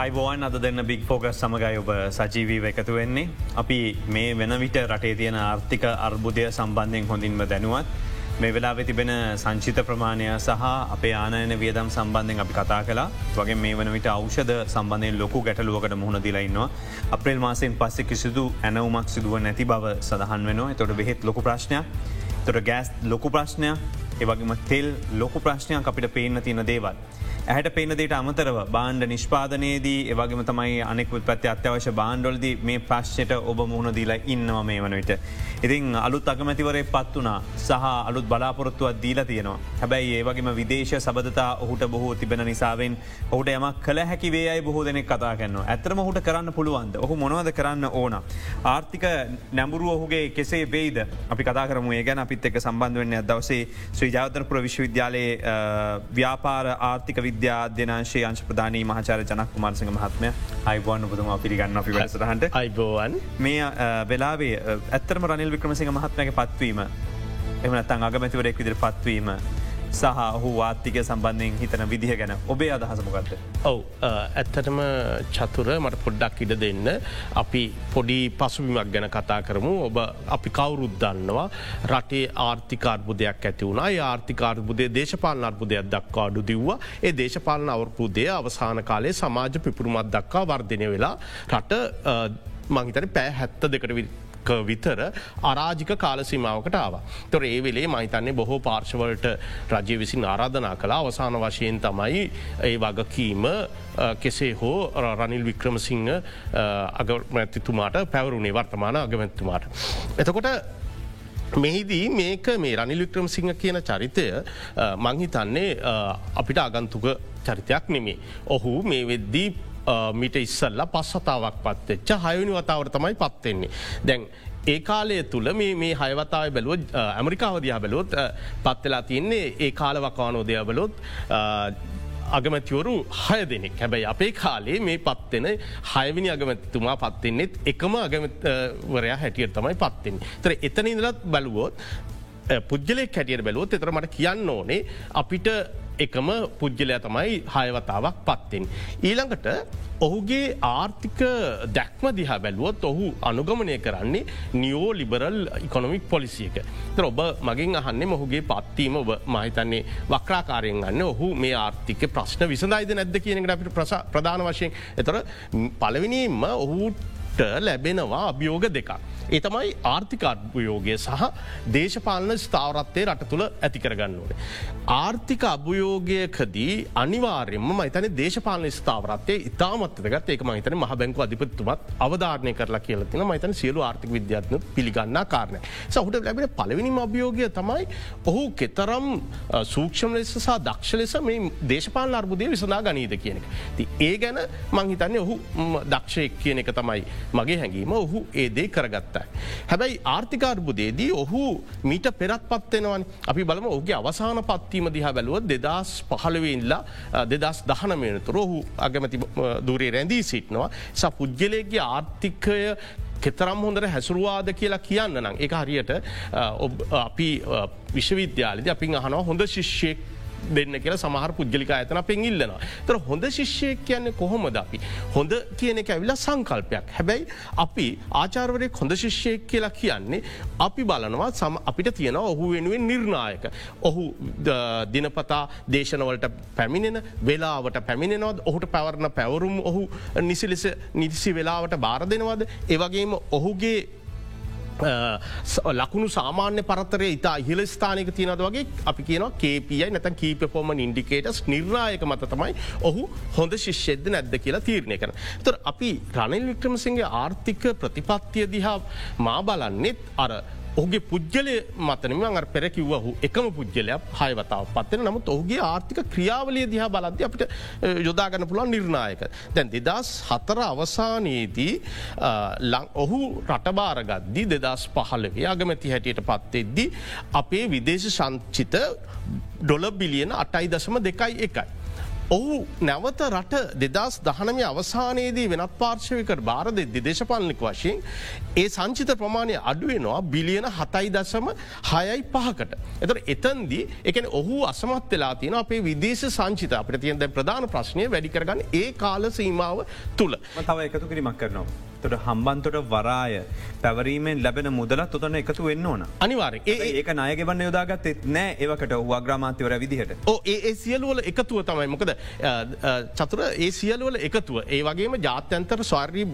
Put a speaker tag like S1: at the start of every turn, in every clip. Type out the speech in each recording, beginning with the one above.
S1: අයිබෝවන් අද දෙන්න බික් ෆෝගස් සමඟයි ඔබ සජීවීව එකතු වෙන්නේ. අපි මේ වෙන විට රටේ තියෙන ආර්ථික අර්බුදය සම්බන්ධයෙන් හොඳින්ම දැනුවත්. මේ වෙලා තිබෙන සංචිත ප්‍රමාණය සහ අපේ ආනයන වියදම් සම්බන්ධයෙන් අපි කතා කලා වගේ මේ වන විට අෞෂධ සම්බන්ධයෙන් ලොකු ගැටලුවකට මුහුණ දිලයින්නවා. අප්‍රේල් මාසයෙන් පස්සෙ කිසිදු ඇනවමක් සිදුව නැති බව සඳහන් වෙනවා තොට බෙහෙත් ලොකු ප්‍රශ්නයක් තොට ගෑස් ලොකු ප්‍රශ්නයක් ඒවගේම තෙල් ලොකු ප්‍රශ්නයක් අපිට පේන්න තියෙන දේවල්. ඇහට පේනදට අමතරව බාණ්ඩ නිෂ්පාදනයේදී ඒවගේම තමයි අනෙකුත් පැත්ති අත්‍යවශ්‍ය බාණ්ඩොල්ද මේ ප්‍රශ්යට ඔබ මුහුණ දීලා ඉන්නවා මේ වනවිට. ඉතින් අලුත් අගමැතිවරේ පත් වනා සහ අලුත් බලාපොරොත්තුවත් දීලා තියෙනවා. හැබැයි ඒවගේම විදේශ සබදතා ඔහුට බොහෝ තිබෙන නිසාවෙන් ඔහුට යම කළ හැකි වේයයි බොහෝ දෙනෙක් කතා කරන්න. ඇතරම හුට කරන්න පුළුවන්ද ඔහු මොනවද කරන්න ඕන. ආර්ථික නැඹුරුව ඔහුගේ කෙසේ වේද අපි කතා කරම ඒ ගැන අපිත් එක සම්බන්ධ වන්න දවසේ ශ්‍රී ජාතනපුර විශ්වවිද්‍යාලයේ ව්‍යාපාර ආර්ථික විද්‍ය විද්‍යාධ්‍යනාශය අංශ ප්‍රධානී මහචාර ජනක් කුමාරසිංහ මහත්මය. අයිබෝන් පුතුම පිරිගන්න අපි වැඩසටහන්ට
S2: අයිබෝවන්
S1: මේ වෙලාවේ ඇත්තරම රනිල් වික්‍රමසිංහ මහත්මයගේ පත්වීම එමනත්තන් අගමැතිවරෙක් විදිර පත්වීම සහ ඔහු වාත්තික සම්බන්ධයෙන් හිතන විදිහ ගැන. ඔබේ අදහසමකක්ද.
S2: ඔව් ඇත්තටම චතුර මට පොඩ්ඩක් ඉඩ දෙන්න. අපි පොඩි පසුබිමක් ගැන කතා කරමු. ඔබ අපි කවුරුත් දන්නවා රටේ ආර්ථිකාර්බුදයක් ඇති වුණා. ආර්ථිකාර්බුදේ දේශපාලන අර්බුදයක් දක්වා අඩු දිව්වා. ඒ දේශපාලන අවරපුදය අවසාන කාලේ සමාජ පිපුරුමත් දක්වා වර්ධනය වෙලා රට මහිතන පෑ හැත්ත දෙකට විතර අරාජික කාලසීමාවකට ආව. තොර ඒ වෙලේ මහිතන්නේ බොහෝ පාර්ශවලට රජය විසින් ආරාධනා කලා අවසාන වශයෙන් තමයි ඒ වගකීම කෙසේ හෝ රනිල් වික්‍රමසිංහ අගමැතිතුමාට පැවරුණේ වර්තමාන අගමැත්තුමාට. එතකොට මෙහිදී මේක මේ රනිල් වික්‍රම සිංහ කියන චරිතය මංහිතන්නේ අපිට ආගන්තුක චරිතයක් නෙමේ. ඔහු මේ වෙද්දී මිට ඉස්සල්ල පස්සතාවක් පත්වෙච්ච හයුනි වතාවට තමයි පත්වෙන්නේ. දැන් ඒ කාලය තුළ මේ හයවතාව බැලුව ඇමරිකාවදයා බැලොත් පත්වෙලා තියන්නේ ඒ කාලවකානෝදය බලොත් අගමැතිවරු හය දෙනෙක් හැබැයි අපේ කාලේ මේ පත්වෙන හයවිනි අගමැතිතුමා පත්වෙන්නෙත් එකම අගමවරයා හැටියට තමයි පත්වෙන්. තර එතන ඉදලත් බලුවෝත් පුද්ගලෙක් හැටියට බැලුවොත් එතර මට කියන්න ඕනේ අපිට එකම පුද්ගලය තමයි හයවතාවක් පත්තිෙන්. ඊළඟට ඔහුගේ ආර්ථික දැක්ම දිහා බැලුවොත් ඔහු අනුගමනය කරන්නේ නියෝ ලිබරල් ඉකොනොමික් පොලිසියක. තර ඔබ මගින් අහන්නේ මොහුගේ පත්වීම ඔබ මහිතන්නේ වක්‍රාකාරයෙන් ගන්න ඔහු මේ ආර්ථික ප්‍රශ්න විසඳයිද නැද්ද කියනකට අපිට ප්‍රධාන වශයෙන් එතොර පලවිනීම ඔහුට ලැබෙනවා අභියෝග දෙකක්. ඒ තමයි ආර්ථිකාර්භයෝගය සහ දේශපාලන ස්ථාවරත්වය රට තුළ ඇතිකරගන්න ඕන. ආර්ථික අභයෝගයකදී අනිවාර්යම මතන දේශපාලන ස්ථාවරත්වය ඉතාමත්වගත් ඒක මහිතන මහ බැංකු අධිපත්තුමත් අවධාරණය කරලා කියලතින මතන සියලු ආර්ථික විද්‍යාත්න පිළිගන්නා කාරණය. සහුට ලැබෙන පලවිනිම අභියෝගය තමයි ඔහු කෙතරම් සූක්ෂම ලෙස සහ දක්ෂ ලෙස මේ දේශපාල අර්බුදය විසඳා ගනීද කියනෙක. ති ඒ ගැන මංහිතන්නේ ඔහු දක්ෂයක් කියන එක තමයි මගේ හැඟීම ඔහු ඒ දේ කරගත්තා. අවශ්‍යයි. හැබැයි ආර්ථිකාර්බුදේදී ඔහු මීට පෙරත් පත්වෙනවන් අපි බලම ඔහුගේ අවසාන පත්වීම දිහා බැලුව දෙදස් පහළවෙඉල්ලා දෙදස් දහනමයනතුර ඔහු අගමැති දුරේ රැඳී සිටනවා ස පුද්ගලයගේ ආර්ථිකය කෙතරම් හොඳට හැසුරුවාද කියලා කියන්න නම් එක හරියට අපි විශ්වවිද්‍යාලද අපි අහනවා හොඳ ශිෂ්‍යයෙක් දෙන්න කියලා සමහර පුද්ගලික ඇතන පෙන්ගිල්ලනවා. තර හොඳ ශිෂ්‍යයක් කියන්නේ කොහොමද අපි. හොඳ කියන එක ඇවිලා සංකල්පයක්. හැබැයි අපි ආචාර්වරය හොඳ ශිෂ්‍යයක් කියලා කියන්නේ අපි බලනවා සම අපිට තියෙන ඔහු වෙනුවෙන් නිර්ණායක. ඔහු දිනපතා දේශනවලට පැමිණෙන වෙලාවට පැමිණෙනවද ඔහුට පැවරණ පැවරුම් ඔහු නිසිලෙස නිදිසි වෙලාවට බාර දෙනවද. ඒවගේම ඔහුගේ ලකුණු සාමාන්‍ය පරතරය ඉතා ඉහල ස්ථානක තියනද වගේ අපි කියනවා කේපියයි නැතන් කීප පොම ඉන්ඩිකේටස් නිර්ණයක මත තමයි ඔහු හොඳ ශිෂ්‍යද්ද නැද්ද කියලා තීරණය කරන. තුර අපි රනිල් වික්‍රමසිංගේ ආර්ථික ප්‍රතිපත්තිය දිහා මා බලන්නෙත් අර ඔහුගේ පුද්ගලය මතනම අර පෙරකිව්වහු එකම පුද්ගලයක් හයවතාව පත්වෙන නමුත් ඔහුගේ ආර්ථික ක්‍රියාවලිය දිහා බලද්‍ය අපිට යොදාගන්න පුළුවන් නිර්ණයක. දැන් දෙදස් හතර අවසානයේදී ඔහු රටබාරගද්දි දෙදස් පහලවේ අගමැති හැටියට පත්තෙද්දි අපේ විදේශ සංචිත ඩොල බිලියන අටයි දසම දෙකයි එකයි. ඔහු නැවත රට දෙදස් දහනමය අවසානයේදී වෙනත් පාර්ශවකට බාර දෙද්දි දේශපාලනික වශයෙන් ඒ සංචිත ප්‍රමාණය අඩුවෙනවා බිලියන හතයි දසම හයයි පහකට. එතර එතන්දී එකන ඔහු අසමත් වෙලා තියෙන අපේ විදේශ සංචිත අපට තියන්ද ප්‍රධාන ප්‍රශ්නය වැඩිකරගන්න ඒ කාල සීමාව තුළ.
S1: තව එකතු කිරීමක් කරනවා. තොට හම්බන්තොට වරාය පැවරීමෙන් ලැබෙන මුදලත් ඔතන එකතු වෙන්න ඕන.
S2: අනිවාර
S1: ඒක නායගවන්න යොදාගත් එත්නෑ ඒකට වග්‍රාමාත්‍යවර විදිහට.
S2: ඕ ඒ සියලුවල එකතුව තමයි. මොකද චතුර ඒ සියලුවල එකතුව. ඒ වගේම ජාත්‍යන්තර ස්වාර්ී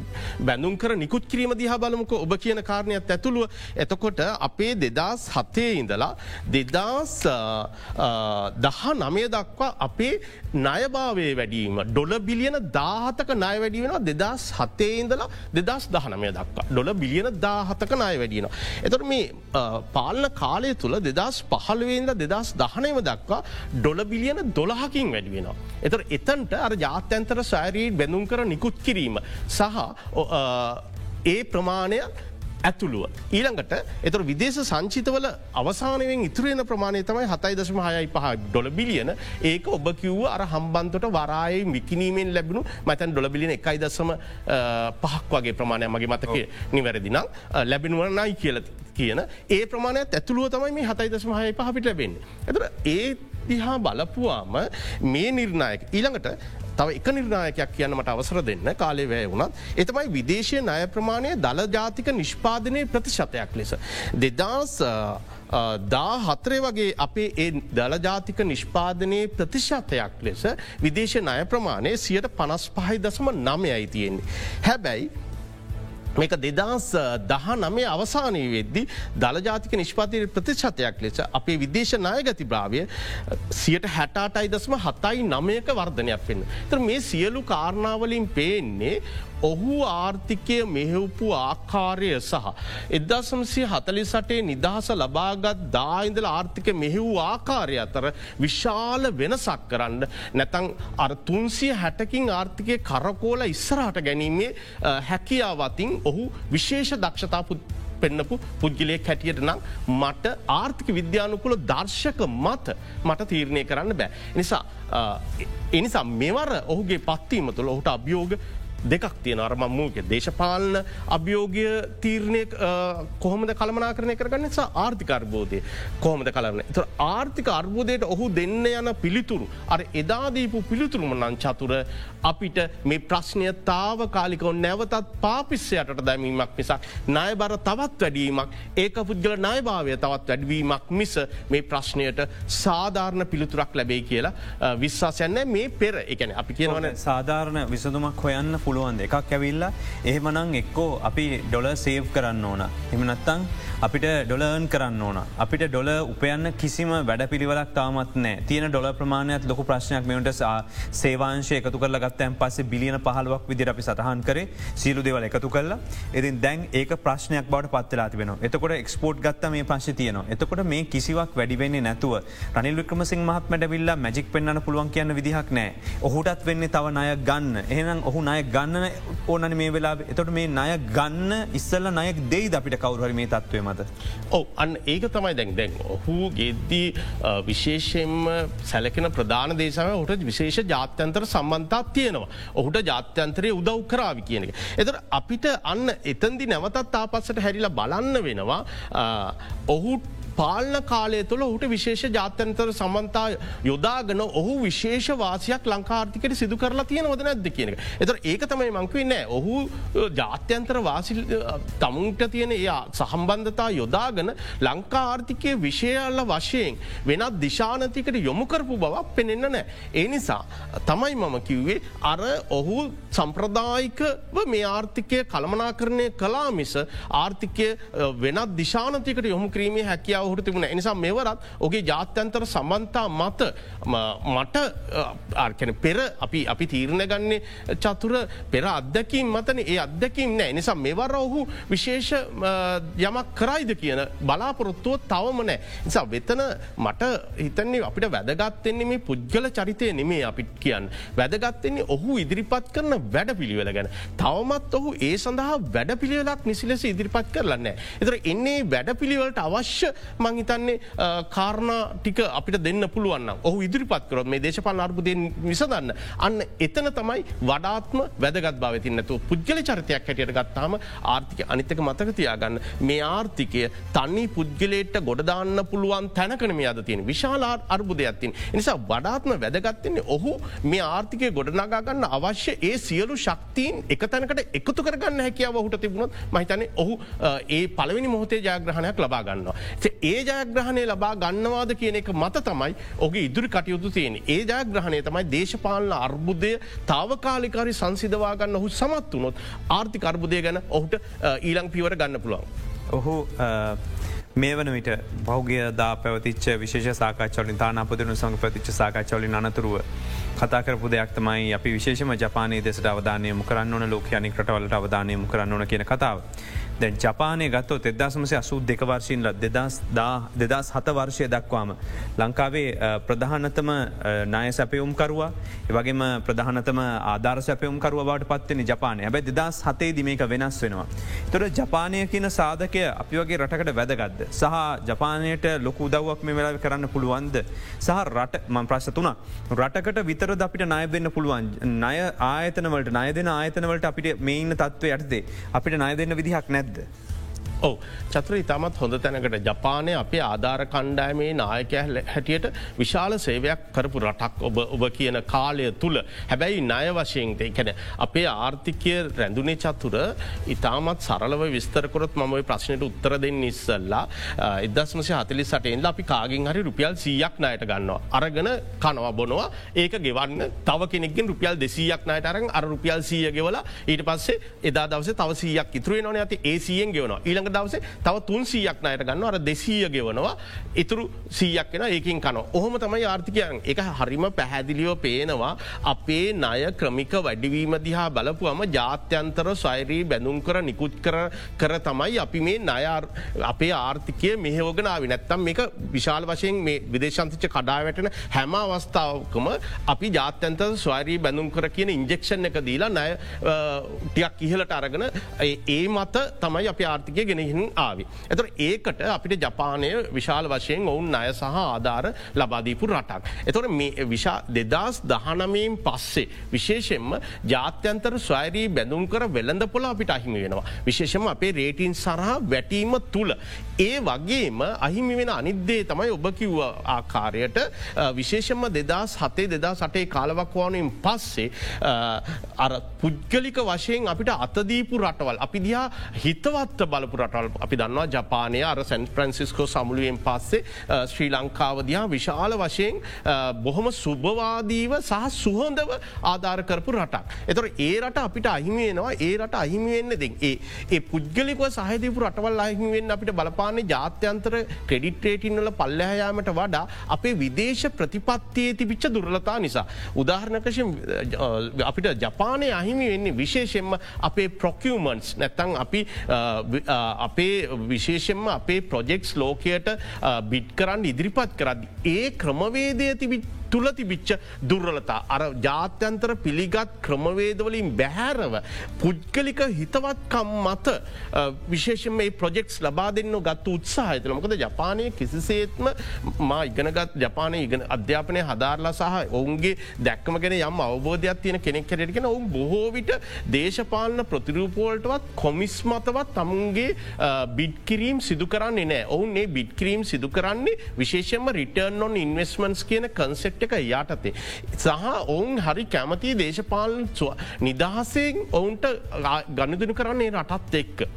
S2: බැඳුම් කර නිකුත් කිරීම දිහා බලමුක. ඔබ කියන කාරණයක් ඇතුළුව. එතකොට අපේ දෙදස් හතේ ඉඳලා දෙදස් දහ නමය දක්වා අපේ නයභාවය වැඩීම ඩොල බිලියන දාහතක නය වැඩි වෙන දෙදස් හතේ ඉඳලා දෙදස් දහනමය දක්වා ඩොල බිලියන දාහතක නය වැඩියනවා. එතට මේ පාලන කාලය තුළ දෙදස් පහළවෙන්ද දෙදස් දහනයම දක්වා ඩොල බිලියන දොළහකින් වැඩි වෙනවා. එතර එතන්ට අර ජාත්‍යන්තර සෑරීඩ් බැඳුම් කර නිකුත් කිරීම සහ ඒ ප්‍රමාණය ඇතුළුව. ඊළඟට එතර විදේශ සංචිතවල අවසානයෙන් ඉතුරෙන ප්‍රමාණය තමයි හතයි දශම හයයි පහ ඩොල බිලියන ඒක ඔබ කිව්ව අර හම්බන්තොට වරායි මිකිනීමෙන් ලැබුණු මතන් ඩොල බිලියන එකයි දසම පහක් වගේ ප්‍රමාණය මගේ මතක නිවැරදිනම් ලැබෙනුව නයි කියල කියන ඒ ප්‍රමාණයක් ඇතුළුව තමයි මේ හතයි දශම හය පහපිට ලැබෙන්නේ. එතර ඒ දිහා බලපුවාම මේ නිර්ණයක ඊළඟට තව එක නිර්ණයකයක් කියන්න මට අවසර දෙන්න කාලේ වැය වුණත් එතමයි විදේශය ණය ප්‍රමාණය දළ ජාතික නිෂ්පාදනය ප්‍රතිශතයක් ලෙස. දෙදස් දා හතරේ වගේ අපේ ඒ දළජාතික නිෂ්පාදනයේ ප්‍රතිශතයක් ලෙස විදේශ ණය ප්‍රමාණය සියට පනස් පහයි දසම නමයයි තියෙන්නේ. හැබැයි මේක දෙදස් දහ නමේ අවසානය වෙද්දි දළජාතික නිෂ්පාතිය ප්‍රතිශතයක් ලෙස අපේ විදේශ නායගති භාවය සියට හැටාටයි දස්ම හතයි නමයක වර්ධනයක් වෙන්න. තර මේ සියලු කාරණාවලින් පේන්නේ ඔහු ආර්ථිකය මෙහෙවපු ආකාරය සහ. එදසම්සි හතලි සටේ නිදහස ලබාගත් දායින්දල ආර්ථික මෙහෙවූ ආකාරය අතර විශාල වෙනසක් කරන්න නැතං අර තුන්සිය හැටකින් ආර්ථිකය කරකෝල ඉස්සරහට ගැනීමේ හැකියාවතින් ඔහු විශේෂ දක්ෂතාපුත් පෙන්න්නපු පුද්ගලයෙක් හැටියට නම් මට ආර්ථික විද්‍යානුකුල දර්ශක මත මට තීරණය කරන්න බෑ. නිසා එනිසා මෙවර ඔහුගේ පත්වීම තුළ ඔහුට අභියෝග දෙකක් තියෙන අරමම්මූක දේශපාලන අභියෝගය තීරණය කොහොමද කළමනා කරනය කරගන්න? නිසා ආර්ථික අර්බෝධය කොහොමද කලරන ත ආර්ථික අර්බෝධයට ඔහු දෙන්න යන පිළිතුරු අර එදාදීපු පිළිතුරුම නං චතුර අපිට මේ ප්‍රශ්නය තාව කාලිකව නැවතත් පාපිස්සයටට දැමීමක් මිසක් ණය බර තවත් වැඩීමක් ඒක පුද්ගල ණයභාවය තවත් වැඩවීමක් මිස මේ ප්‍රශ්නයට සාධාරණ පිළිතුරක් ලැබේ කියලා විශ්වාසයන්න මේ පෙර එකන අපි කියනවන
S1: සාධාරණ විසඳුමක් හොයන්න පුළුවන් එකක් ඇවිල්ලා එහෙමනං එක්කෝ අපි ඩොල සේව් කරන්න ඕන. එමනත්තං අපිට ඩොලර්න් කරන්න ඕන. අපිට ඩොල උපයන්න කිසිම වැඩ පිළිවලක් තාමත් නෑ තියෙන ඩොල ප්‍රමාණයක් ලොක ප්‍රශ්නයක්. මෙට සේවාංශය එකතු කරල ගත්තයන් පස්සේ බිලියන පහලුවක් විදිර අපි සටහන් කරේ. සීලු දෙවල එකතු කරලා. එතින් දැන් ඒක ප්‍රශ්නයක් බවට පත්වෙලා තිබෙන එතකොට එක්ස්පෝට් ගත්ත මේ පශ තියන එතකොට මේ කිසිවක් වැඩිවෙන්නේ නැතුව රනිල් වික්‍රමසිං මහත්මට විල්ලා මැජික් පෙන්න්න පුළුවන් කියන්න විදිහක් නෑ ඔහුටත් වෙන්නේ තව නය ගන්න. එහෙනම් ඔහු නය ගන්න ඕනන මේ වෙලා එතොට මේ නය ගන්න ඉස්සල්ල නයක් දෙයි අපිට? කවරුහර මේ තත්වය මත.
S2: ඔව අන්න ඒක තමයි දැන් දැන් ඔහු ගෙද්දී විශේෂයෙන්ම සැලකෙන ප්‍රධාන දේශම හොට විශේෂ ජාත්‍යන්තර සම්බන්ධතා තියෙනවා. ඔහුට ජාත්‍යන්තරය උදව් කරාවි කියන එක. එතර අපිට අන්න එතන්දි නැවතත් තාපස්සට හැරිලා බලන්න වෙනවා ඔහුට පාලන කාලය තුළ ඔහුට විශේෂ ජාත්‍යන්තර සමන්තා යොදාගන ඔහු විශේෂ වාසයක් ලංකාර්ථිකට සිදු කරලා තියෙනවද නැද්ද කියන එක. එතර ඒක තමයි මංකුවේ නෑ ඔහු ජාත්‍යන්තර වාසිල් තමුන්ට තියෙන එයා සහම්බන්ධතා යොදාගන ලංකා ආර්ථිකය විෂයල්ල වශයෙන් වෙනත් දිශානතිකට යොමුකරපු බවක් පෙනෙන්න නෑ. ඒ නිසා තමයි මම කිව්වේ අර ඔහු සම්ප්‍රදායික මේ ආර්ථිකය කළමනා කරණය කලා මිස ආර්ථිකය වෙනත් දිශානතිකට යොමු කිරීමේ හැකියාව ඔහුට තිබුණ නිසා මෙවරත් ඔගේ ජාත්‍යන්තර සම්බන්තා මත මට ආර්කන පෙර අපි අපි තීරණ ගන්නේ චතුර පෙර අත්දැකීම් මතන ඒ අත්දැකීම් නෑ නිසා මෙවර ඔහු විශේෂ යමක් කරයිද කියන බලාපොරොත්තුව තවම නෑ නිසා වෙතන මට හිතන්නේ අපිට වැදගත්තෙන්නේ මේ පුද්ගල චරිතය නෙමේ අපිට කියන්න. වැදගත්තෙන්නේ ඔහු ඉදිරිපත් කරන වැඩ පිළිවෙල ගැන. තවමත් ඔහු ඒ සඳහා වැඩ පිළිවෙලක් නිසිලෙස ඉදිරිපත් කරලන්න. එතර එන්නේ වැඩ පිළිවලට අවශ්‍ය මංහිතන්නේ කාරණා ටික අපිට දෙන්න පුළුවන් ඔහු ඉදිරිපත් කරොත් මේ දේශපාල අර්බුදයෙන් විසඳන්න. අන්න එතන තමයි වඩාත්ම වැදගත් භවතින්නතු පුද්ගල චරිතයක් හැටියට ගත්තාම ආර්ථික අනිතක මතක තියාගන්න මේ ආර්ථිකය තනි පුද්ගලේට ගොඩදාන්න පුළුවන් තැනකනම අද තියෙන විශාලාත් අර්බුදයක්ත්තින්. නිසා වඩාත්ම වැදගත්තන්නේ ඔහු මේ ආර්ථිකය ගොඩනගාගන්න අවශ්‍ය ඒ සියලු ශක්තිීන් එක තැනකට එකතු කරගන්න හැකියාව ඔහුට තිබුණොත් මහිතන ඔහු ඒ පළවෙනි මොහොතේ ජයග්‍රහණයක් ලබා ගන්නවා. ඒ ජයග්‍රහණය ලබා ගන්නවාද කියන එක මත තමයි ඔගේ ඉදිරි කටයුතු තියෙන. ඒ ජයග්‍රහණය තමයි දේශපාලන අර්බුදය තාවකාලිකාරි සංසිධවාගන්න ඔහු සමත් වනොත් ආර්ථික අර්බුදය ගැන ඔහුට ඊළං පිවර ගන්න පුළුවන්.
S1: ඔහු මේ වන විට බෞගය දා පැවතිච්ච විශේෂ සාකච්චවලින් තානාපදනු සඟ ප්‍රතිච්ච සාකච්චවලින් අනතුරුව කතාකරපු දෙයක් තමයි අපි විශේෂම ජපානයේ දෙසට අවධානය මුකරන්න ඕන ලෝකයනි රටවලට අවධානය මුකරන්න ඕන කියන කතාව. දැන් ජපානය ගත්තොත් එදදාසමසය අසූ දෙක වර්ශීන්ල දෙදස් දෙදස් හත වර්ෂය දක්වාම. ලංකාවේ ප්‍රධානතම නාය සැපයුම්කරවා එවගේම ප්‍රධානතම ආධාර සැපයුම්කරුව බවට පත්වනි ජපානය හැබැ දෙදස් හතේදි මේක වෙනස් වෙනවා. තොර ජපානය කියන සාධකය අපි වගේ රටකට වැදගත්ද. සහ ජපානයට ලොකු දවක් මේ වෙලා කරන්න පුළුවන්ද. සහ රට මං ප්‍රශ තුන රටකට විතර අපිට නය දෙන්න පුළුවන් නය ආයතනවලට නය දෙන ආයතනවලට අපිට මේන්න තත්ව යටදේ අපිට නය දෙන්න විදිහක් නැද නැද්ද.
S2: ඔව. චත්‍ර ඉතාමත් හොඳ තැනකට. ජපානය අපේ ආධාර කණ්ඩෑමේ නායකය හැටියට විශාල සේවයක් කරපු රටක් ඔබ ඔබ කියන කාලය තුළ හැබැයි ණය වශයෙන්ද කැන අපේ ආර්ථිකය රැඳුනේ චතුර ඉතාමත් සරලව විස්තරකොරත් මම ප්‍රශ්නයට උත්තර දෙන්න ඉස්සල්ලා. එදස්මසය හතලි සටෙන්ල අපි කාගෙන් හරි රුපියල් සීයක් නයට ගන්නවා. අරගෙන කනවා බොනවා. ඒක ගෙවන්න තව කෙනෙකින් රුපියල් දෙසීයක් නයට අරන් අර රුපියල් සීය ගෙවලා ඊට පස්සේ එදා දවස තව සීයක් ඉතුරේ නොන ඇති ඒසියෙන් ගෙවනවා. ඊළඟ ඊළඟ දවසේ තව තුන් සීයක් නයට ගන්න අර දෙසීය ගෙවනවා. ඉතුරු සීයක් වෙන ඒකින් කන ඔහොම තමයි ආර්ථිකයන් එක හරිම පැහැදිලියෝ පේනවා. අපේ ණය ක්‍රමික වැඩිවීම දිහා බලපුුවම ජාත්‍යන්තර සයිරී බැඳුම් කර නිකුත් කර කර තමයි අපි මේ නය අපේ ආර්ථිකය මෙහෝගෙනාව නැත්තම් මේක විශාල වශයෙන් මේ විදේශන්තිච කඩා වැටෙන හැම අවස්ථාවකම අපි ජාත්‍යන්තර ස්වරී බැඳුම් කර කියන ඉන්ජෙක්ෂන් එක දීලා නය ටියක් ඉහලට අරගෙන ඒ මත තමයි අප ආර්ථිකය ගෙන ගෙනහින් ආවි. එතර ඒකට අපිට ජපානය විශාල වශයෙන් ඔවුන් අය සහ ආධාර ලබාදීපු රටක්. එතොට විශා දෙදස් දහනමයෙන් පස්සේ. විශේෂෙන්ම ජාත්‍යන්තර ස්වෛරී බැඳුම් කර වෙළඳ පොල අපිට අහිමි වෙනවා. විශේෂම අපේ රේටින් සරහ වැටීම තුළ. ඒ වගේම අහිමි වෙන අනිද්දේ තමයි ඔබ කිව්ව ආකාරයට විශේෂම දෙදස් හතේ දෙදා සටේ කාලවක්වානයෙන් පස්සේ අර පුද්ගලික වශයෙන් අපිට අතදීපු රටවල් අපි දිහා හිතවත්ත බලපු රටල් අපි දන්නවා ජපානය අර සැන් ප්‍රන්සිස්කෝ සමුළුවෙන් පස්සේ ශ්‍රී ලංකාවදයා විශාල වශයෙන් බොහොම සුභවාදීව සහ සුහොඳව ආධාරකරපු රටක්. එතොර ඒ රට අපිට අහිමියෙනවා ඒ රට අහිමිවෙන්න දෙ ඒ ඒ පුද්ගලික සහදීපු රටවල් අහිමිවෙන් අපිට බලපාන්නේ ජාත්‍යන්තර ක්‍රඩිට්‍රේටින්වල පල්ලහයාමට වඩා අපේ විදේශ ප්‍රතිපත්තියේ තිබිච්ච දුරලතා නිසා. උදාහරණකශ අපිට ජපානය අහිමි වෙන්නේ විශේෂෙන්ම අපේ ප්‍රොකියමන්ස් නැත්තං අපි අපේ විශේෂෙන්ම අපේ ප්‍රොජෙක්ස් ලෝකයට බිට් කරන්න ඉදිරිපත් කරදදි. ඒ ක්‍රමවේදය තිබිත් තුළ තිබිච්ච දුර්වලතා. අර ජාත්‍යන්තර පිළිගත් ක්‍රමවේදවලින් බැහැරව පුද්ගලික හිතවත්කම් මත විශේෂම මේ ප්‍රජෙක්ස් ලබා දෙන්න ගත්තු උත්සාහතල මොකද ජපානය කිසිසේත්ම මා ඉගෙනගත් ජපානය ඉගෙන අධ්‍යාපනය හදාරලා සහ ඔවුන්ගේ දැක්කම ගැන යම් අවබෝධයක් තියෙන කෙනෙක් කැරෙටගෙන ඔවුන් බොහෝවිට දේශපාලන ප්‍රතිරූපෝල්ටවත් කොමිස් මතවත් තමුන්ගේ බිඩ්කිරීම් සිදු කරන්නේ නෑ ඔවුන් ඒ බිඩ්කිරීම් සිදු කරන්නේ විශේෂම රිටර්න් ඔන් ඉන්වස්මන්ස් කියන කන්සෙප් ප්‍රොජෙක්් එක යටතේ. සහ ඔවුන් හරි කැමති දේශපාලන් නිදහසෙන් ඔවුන්ට ගණදුනු කරන්නේ රටත් එක්ක.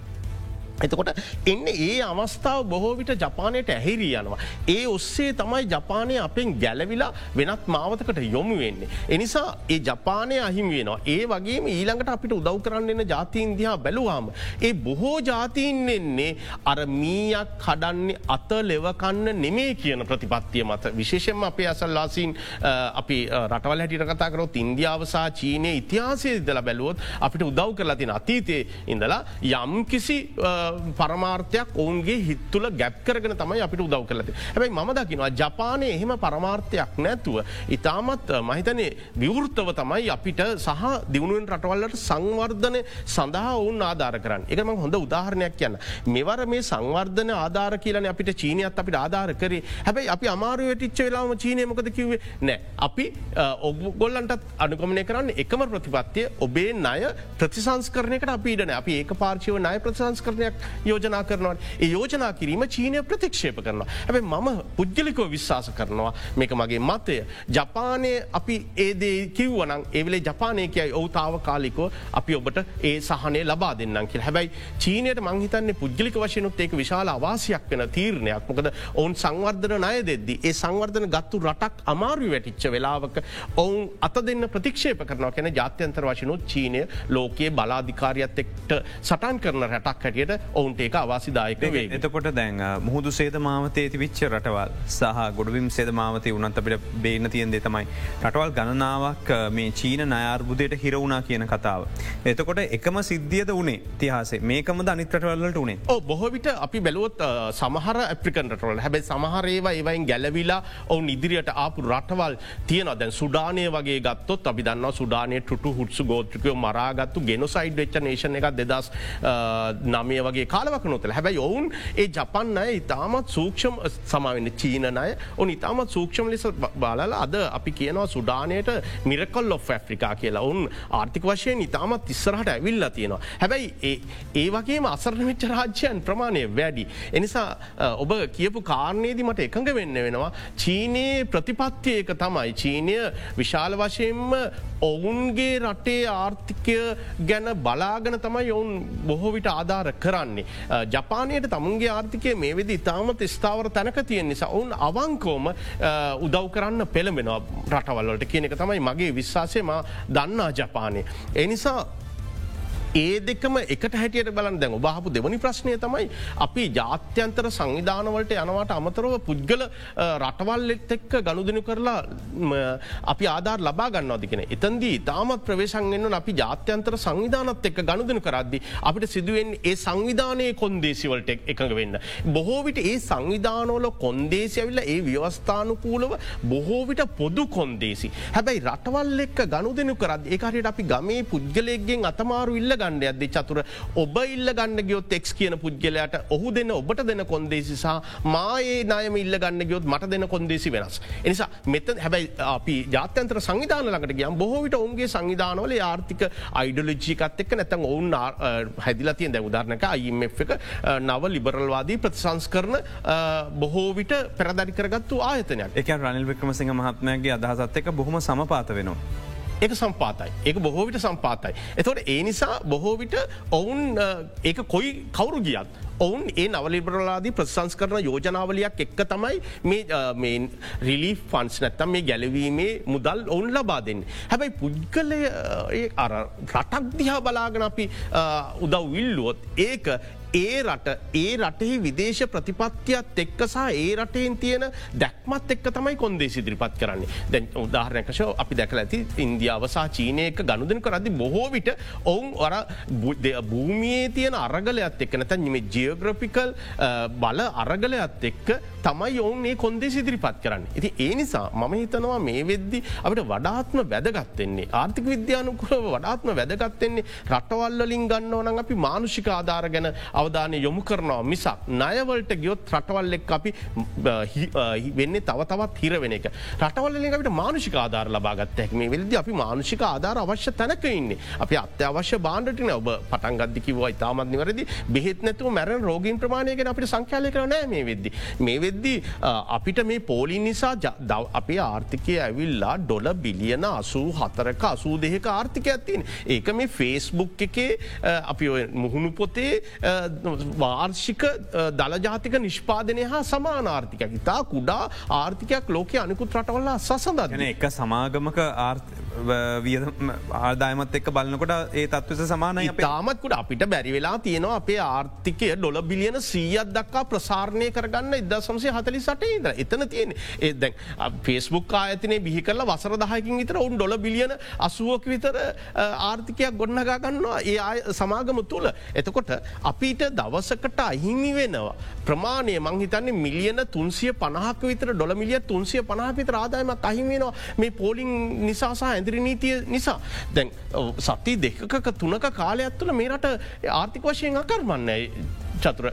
S2: එතකොට එන්න ඒ අවස්ථාව බොහෝවිට ජපානයට ඇහිරී යනවා. ඒ ඔස්සේ තමයි ජපානය අපෙන් ගැලවිලා වෙනත් මාවතකට යොමු වෙන්නේ. එනිසා ඒ ජපානය අහිමි වෙනවා. ඒ වගේ ඊළඟට අපිට උදව් කරන්නන්න ජාතීන්දිහා බැලුවාම. ඒ බොහෝ ජාතීන් එන්නේ අර මීයක් කඩන්නේ අත ලෙවකන්න නෙමේ කියන ප්‍රතිපත්තිය මත විශේෂෙන්ම අපේ අසල්ලාසින් අපි රටවල් හැටිට කතා කරොත් ඉන්දියාවසා චීනය ඉතිහාසය ඉදල බැලුවොත් අපිට උදව් කරලා තින අතීතය ඉඳලා යම් කිසි පරමාර්ථයක් ඔවුන්ගේ හිත්තුල ගැප් කරගෙන තමයි අපිට උදව් කරලති හැබයි ම දකිනවා ජපානය එහෙම පරමාර්ථයක් නැතුව. ඉතාමත් මහිතනේ විවෘත්තව තමයි අපිට සහ දියුණුවෙන් රටවල්ලට සංවර්ධනය සඳහා ඔවුන් ආධාර කරන්න. එකම හොඳ උදාහරණයක් කියන්න. මෙවර මේ සංවර්ධන ආධාර කියලන අපිට චීනයත් අපිට ආධාර කරේ. හැබැයි අපි අමාරුවටිච්ච වෙලාම චීනයමකද කිවේ නෑ. අපි ඔගොල්ලන්ටත් අනුගමනය කරන්න එකම ප්‍රතිපත්තිය ඔබේ ණය ප්‍රතිසංස්කරනයකට අපිටන අපි ඒක පාර්ශව ණය ප්‍රතිසංස්කරනයක් යෝජනා කරනවා. ඒ යෝජනා කිරීම චීනය ප්‍රතික්ෂේප කරනවා. හැබයි මම පුද්ගලිකෝ විශ්වාස කරනවා මේක මගේ මතය. ජපානය අපි ඒදේ කිව්වනං ඒවලේ ජපානය කියයි ඔවතාව කාලිකෝ අපි ඔබට ඒ සහනය ලබා දෙන්නම් කිය හැබැයි චීනයට මංහිතන්නේ පුද්ගලික වශයනුත් ඒක විශාල අවාසයක් වෙන තීරණයක්. මොකද ඔවුන් සංවර්ධන ණය දෙද්දි ඒ සංවර්ධන ගත්තු රටක් අමාරු වැටිච්ච වෙලාවක ඔවුන් අත දෙන්න ප්‍රතික්ෂේප කරනවා කැන ජාත්‍යන්තර වශනුත් චීනය ලෝකයේ බලාධිකාරියත් එක්ට සටන් කරන රටක් හැටියට ඔවුන්ට ඒක අවාසිදායක වේ
S1: එතකොට දැන් මුහුදු සේද මාවතේ තිවිච්ච රටවල් සහ ගොඩවිම් සේද මාවතය උනත් අපිට බේන තියන් දෙ තමයි රටවල් ගණනාවක් මේ චීන නයාර්බුදයට හිරවුණා කියන කතාව. එතකොට එකම සිද්ධියද වනේ තිහාසේ මේකම අනිත්‍රටවල්ලට උනේ.
S2: ඕ බොහෝවිට අපි බැලුවොත් සමහර ඇප්‍රිකන්ටවල් හැබැයි සමහරේවා ඒවයින් ගැලවිලා ඔවුන් ඉදිරියට ආපු රටවල් තියන දැන් සුඩානය වගේ ගත්තොත් අපි දන්න සුඩානය ටුටු හුත්සු ගෝත්‍රිකයෝ මරාගත්තු ගෙනොසයිඩ් වෙච්ච නේෂන එකක් දෙදස් නමය වගේ කාලවක නොතල හැබැයි ඔවුන් ඒ ජපන් අය ඉතාමත් සූක්ෂම සමාවෙන්න චීනනය ඔන් ඉතාමත් සූක්ෂම ලෙස බලල අද අපි කියනවා සුඩානයට මිරකල් ඔෆ් ඇෆ්‍රිකා කියලා. ඔවුන් ආර්ථික වශයෙන් ඉතාමත් ඉස්සරහට ඇවිල්ල තියෙනවා. හැබැයි ඒ වගේම අසරණවෙච්ච රාජ්‍යයන් ප්‍රමාණය වැඩි. එනිසා ඔබ කියපු කාරණයේදී මට එකඟ වෙන්න වෙනවා. චීනයේ ප්‍රතිපත්තියක තමයි. චීනය විශාල වශයෙන්ම ඔවුන්ගේ රටේ ආර්ථිකය ගැන බලාගන තමයි ඔවුන් බොහෝවිට ආධාර කරන්නේ. ජපානයට තමුන්ගේ ආර්ථිකය මේ වෙදි ඉතාමත් ස්ථාවර තැනක තියෙන් නිසා ඔවුන් අවංකෝම උදව් කරන්න පෙළඹෙනවා රටවල්ලට කියන එක තමයි මගේ විශ්වාසයම දන්නා ජපානය. එනිසා ඒ දෙකම එකට හැටියට බලන් දැන් ඔබහපු දෙවනි ප්‍රශ්නය තමයි අපි ජාත්‍යන්තර සංවිධානවලට යනවට අමතරව පුද්ගල රටවල්ලෙත් එක්ක ගණුදනු කරලා අපි ආධාර ලබා ගන්නවාදිකෙන. එතන්දී තාමත් ප්‍රවේශන්ගෙන්න්න අපි ජාත්‍යන්තර සංවිධානත් එක්ක ගණුදනු කරද්දි අපිට සිදුවෙන් ඒ සංවිධානය කොන්දේසිවලට එකඟ වෙන්න. බොහෝවිට ඒ සංවිධානෝල කොන්දේසි ඇවිල්ල ඒ ව්‍යවස්ථානුකූලව බොහෝවිට පොදු කොන්දේසි. හැබැයි රටවල් එක්ක ගණුදනු කරත් ඒකට අපි ගමේ පුද්ගලයක්ගෙන් අතමාරු ඉල්ල ගණ්ඩ අද චතුර ඔබ ඉල්ල ගන්න ගියොත් එක් කියන පුද්ගලයට ඔහු දෙන්න ඔබට දෙන කොන්දේසි සහ මායේ නයම ඉල්ල ගන්න ගියොත් මට දෙන කොන්දේසි වෙනස්. එනිසා මෙත හැබැයි අපි ජාත්‍යන්ත්‍ර සංවිධාන ළඟට ගියම් බොහෝවිට ඔවුන්ගේ සංවිධානවල ආර්ථික අයිඩලජිකත් එක් නැතන් ඔවුන් හැදිලතියෙන් දැ උදාරනක අයිම එක නව ලිබරල්වාදී ප්‍රතිසංස් කරන බොහෝවිට පෙරදරි කරගත්තු ආයතනයක්
S1: එක රනිල් වික්‍රමසිංහ මහත්මයගේ අදහසත් එක බොහොම සමපාත වෙනවා.
S2: එක සම්පාතයි එක බොහෝවිට සම්පාතයි. එතොට ඒ නිසා බොහෝවිට ඔවුන් ඒ කොයි කවුරු ගියත් ඔවුන් ඒ නවලිබරලාදී ප්‍රසංස් කරන යෝජනාවලයක් එක්ක තමයි මේ රිලි ෆන්ස් නැත්තම් මේ ගැලවීමේ මුදල් ඔවුන් ලබා දෙන්න. හැබැයි පුද්ගලය අර රටක් දිහා බලාගෙන අපි උදව් විල්ලුවොත් ඒක ඒ රට ඒ රටෙහි විදේශ ප්‍රතිපත්තියත් එක්කසා ඒ රටයෙන් තියෙන දැක්මත් එක්ක තමයි කොන්දේ සිදිරිපත් කරන්නේ දැන් උදාහරණකශ අපි දැකල ඇති ඉන්දියාවසා චීනයක ගණුදන කරදි බොහෝ විට ඔවුන් වර භූමියයේ තියෙන අරගලයත් එක්ක නැත නිම ජියෝග්‍රපිකල් uh, බල අරගලයත් එක්ක තමයි ඔවුන් ඒ කොන්දේ සිදිරිපත් කරන්න. ඉති ඒ නිසා මම හිතනවා මේ වෙද්දි අපට වඩාත්ම වැදගත්තෙන්නේ ආර්ථික විද්‍යානුකුලව වඩාත්ම වැදගත්තෙන්නේ රටවල්ලින් ගන්න ඕනන් අපි මානුෂික ආධාර ගැන අවධානය යොමු කරනවා මිසක් නයවලට ගියොත් රටවල් එක් අපි වෙන්නේ තව තවත් හිරවෙන එක. රටවල්ලට මානුෂික ආධාර ලබාගත් හැක්ම වෙල්ද අපි මානුෂික ආධාර අවශ්‍ය තැනක ඉන්න. අපි අත්‍යවශ්‍ය බාණ්ඩටින ඔබ පටන්ගදදිකිව ඉතාමත් නිවරදි. බෙහෙත් නැතුව මැරන් රෝගීන් ප්‍රමාණයගෙන අපිට සංඛ්‍යාලය කරනෑ මේ වෙද්දි. මේ වෙද්දි අපිට මේ පෝලින් නිසා අපේ ආර්ථිකය ඇවිල්ලා ඩොල බිලියන අසූ හතරක අසූ දෙහෙක ආර්ථික ඇත්තින් ඒක මේ ෆේස්බුක් එකේ අපි මුහුණු පොතේ වාර්ෂික දළජාතික නිෂ්පාදනය හා සමානාර්ථික ඉතා කුඩා ආර්ථිකයක් ලෝක අනිකුත් රටවල්ලා සසඳ
S1: එක සමාගමක ආදායමත් එක්ක බලන්නකොට ඒ තත්වස සමානය
S2: තාමත්කුට අපිට බැරි වෙලා තියෙනවා අපේ ආර්ථිකය ඩොල බිලියන සීයත් දක්කා ප්‍රසාරණය කරගන්න ඉද සම්සේ හතලි සට ඉද එතන තියෙන ඒ දැන් පේස්බුක් ආයතනය බිහි කරල වසර දහකින් විතර උන් ඩොල බිලියන අසුවක විතර ආර්ථිකයක් ගොන්නගාගන්නවා ඒ අය සමාගම තුළ. එතකොට අපිට දවසකට අහිමි වෙනවා. ප්‍රමාණය මංහිතන්නේ මිලියන තුන්සිය පනහක් විතර ඩොල මිලිය තුන්සිය පනහ විතර ආදායමක් අහිමිෙනවා මේ පෝලිං නිසාසා ඇඳරි නීතිය නිසා. දැන් සති දෙකක තුනක කාලයක් තුළ මේ රට ආර්ථික වශයෙන් අකර්මන්නයි චතුර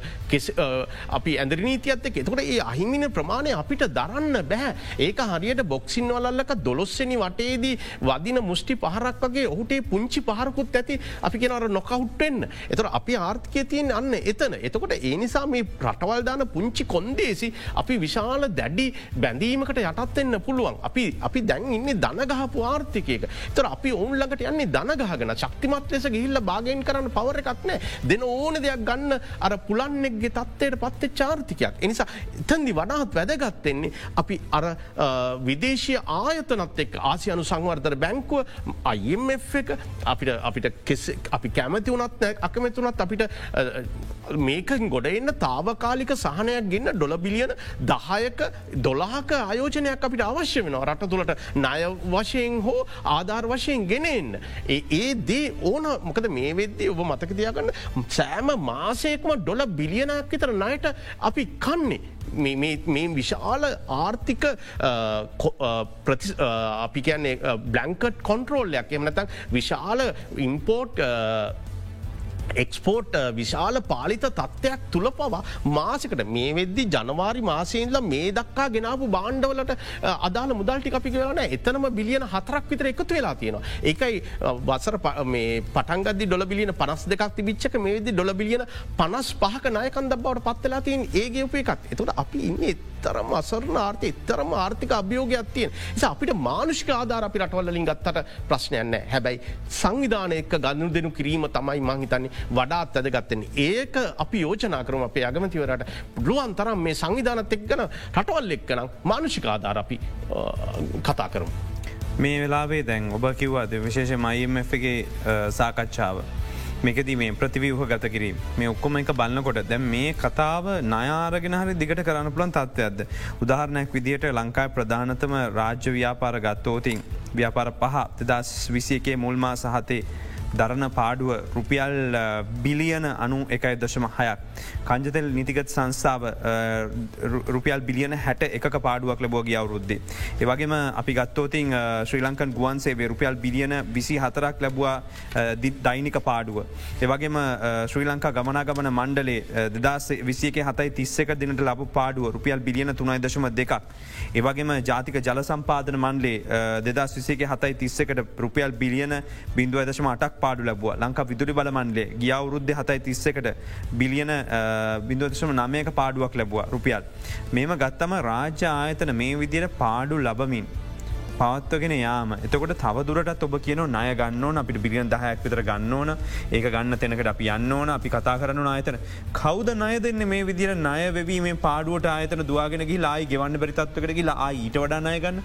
S2: අපි ඇදර නීතියත් එක එතකට ඒ අහිමින ප්‍රමාණය අපිට දරන්න බැහැ ඒක හරියට බොක්සින් වලල්ලක දොලොස්සනි වටේදී වදින මුෂ්ටි පහරක් වගේ ඔහුටේ පුංචි පහරකුත් ඇති අපි කෙනර නොකවුට්ටෙන්න්න එතර අපි ආර්ථිකය තියෙන් අන්න එතන. එතකොට ඒ නිසා මේ රටවල්දාන පුංචි කොන්දේසි අපි විශාල දැඩි බැඳීමකට යටත්වෙන්න පුළුවන්. අපි අපි දැන් ඉන්න දනගහපු ආර්ථිකයක. තර අපි ඔවුන්ලඟට යන්නේ දනගහගෙන ශක්තිමත් ලෙස ගිහිල්ල භාගයෙන් කරන්න පවර එකක්නෑ දෙන ඕන දෙයක් ගන්න අර පුලන්නෙක්ගේ තත්වයට පත්තේ චාර්ථිකයක්. එනිසා එතන්දි වඩාත් වැදගත්තෙන්නේ අපි අර විදේශය ආයතනත් එක් ආසියනු සංවර්ධර බැංකුව අයිF එක අපිට අපිට අපි කැමති වනත් අකමැතුනත් අපිට මේකින් ගොඩ එන්න තාවකාලික සහනයක් ගන්න ඩොල බිලියන දහයක දොලාහක ආයෝජනයක් අපිට අවශ්‍ය වෙන රට තුළට ණය වශයෙන් හෝ ආධාර වශයෙන් ගෙනෙන්. ඒ දේ ඕන මොකද මේ වෙද්දී ඔබ මතකතියාගන්න සෑම මාසයකම ඩොල බිලියනක් විතර නයට අපි කන්නේ. මේ විශාල ආර්ථික අපි කියන්නේ බ්ලංකට් කොන්ට්‍රෝල්ලයක් එමනතන් විශාල ඉම්පෝර්ට් එක්ස්පෝට් uh, විශාල පාලිත තත්ත්වයක් තුළ පවා මාසකට මේ වෙද්දි ජනවාරි මාසයෙන්ල මේ දක්කා ගෙනාපු බාණ්ඩවලට uh, අදාළ මුදල්ටි අපි කියලන එතනම බිලියන හතරක් විතර එකතු වෙලා තියෙනවා. ඒකයි uh, වසර පටන්ගද ඩොල බිලියන පනස් දෙකක් තිබිච්චක මේ වෙදදි ඩොල බිලියන පනස් පහක නායකන්ද බවට පත්වෙලා තියෙන් ඒගේ උපේ එකත් එතුට අපි ඉන්නේ තරම් අසරණ ආර්ථය තරම ආර්ථික අභියෝගයක් තියෙන් නිසා අපිට මානුෂික ආධාර අපි රටවල්ලින් ගත්තට ප්‍රශ්නයන්න හැබැයි සංවිධානයක ගන්නු දෙනු කිරීම තමයි මහිතන්නේ වඩාත් ඇදගත්තෙන. ඒක අපි යෝජනා කරම අපේ අගමතිවරට පුළුවන් තරම් මේ සංවිධානත් එක් ගන රටවල් එක්කනම් මානුෂික ආධාර අපි කතා කරමු.
S1: මේ වෙලාවේ දැන් ඔබ කිව්වාද විශේෂ මයිMFගේ සාකච්ඡාව. මේකද මේ ප්‍රතිවූහ ගත කිරීම මේ ඔක්කොම එක බලන්නකොට දැ මේ කතාව නයාරගෙන හරි දිගට කරන්න පුළන් තත්ත්වයක්ද. උදාහරණයක් විදිහට ලංකායි ප්‍රධානතම රාජ්‍ය ව්‍යාපාර ගත්තෝතින් ව්‍යාපාර පහ දෙදස් විසියකේ මුල්මා සහතේ දරණ පාඩුව රුපියල් බිලියන අනු එකයි දශම හයක්. කංජතෙල් නිතිගත් සංස්ථාව රුපියල් බිලියන හැට එක පාඩුවක් ලබෝග අවුරුද්දේ. ඒවගේම අපි ගත්තෝතින් ශ්‍රී ලංකන් ගුවන්සේ රුපියල් බිලියන විසි හතරක් ලැබවා දෛනික පාඩුව. ඒවගේම ශ්‍රී ලංකා ගමනාගමන මණ්ඩලේ දෙදස් විසියක හතයි තිස්සක දිනට ලබ පාඩුව රුපියල් බිලියන තුනයි දශම දෙකක්. ඒවගේම ජාතික ජල සම්පාදන මන්ලේ දෙදස් විසේක හතයි තිස්සකට රුපියල් බිලියන බිඳුව දශම අටක් පාඩු ලැබුව ලංකා විදුරි බලමන්ලේ ගිය අවුරුද්ධ හතයි තිස්සකට බිලියන බිඳුවදශම නමයක පාඩුවක් ලැබවා රුපියල්. මේම ගත්තම රාජ්‍ය ආයතන මේ විදියට පාඩු ලබමින්. පවත්වගෙන යාම එතකොට තවදුරට ඔබ කියන ණය ගන්නවන අපිට බිලියන් දහයක් විතර ගන්න ඕන ඒක ගන්න තැනකට අපි යන්න ඕන අපි කතා කරන ආයතන කවද නය දෙන්න මේ විදිර ණය වෙවීම පාඩුවට ආයතන දවාගෙනගේ ලායි ගෙවන්න බරිතත්වකට කියලා ඊට වඩා ණය ගන්න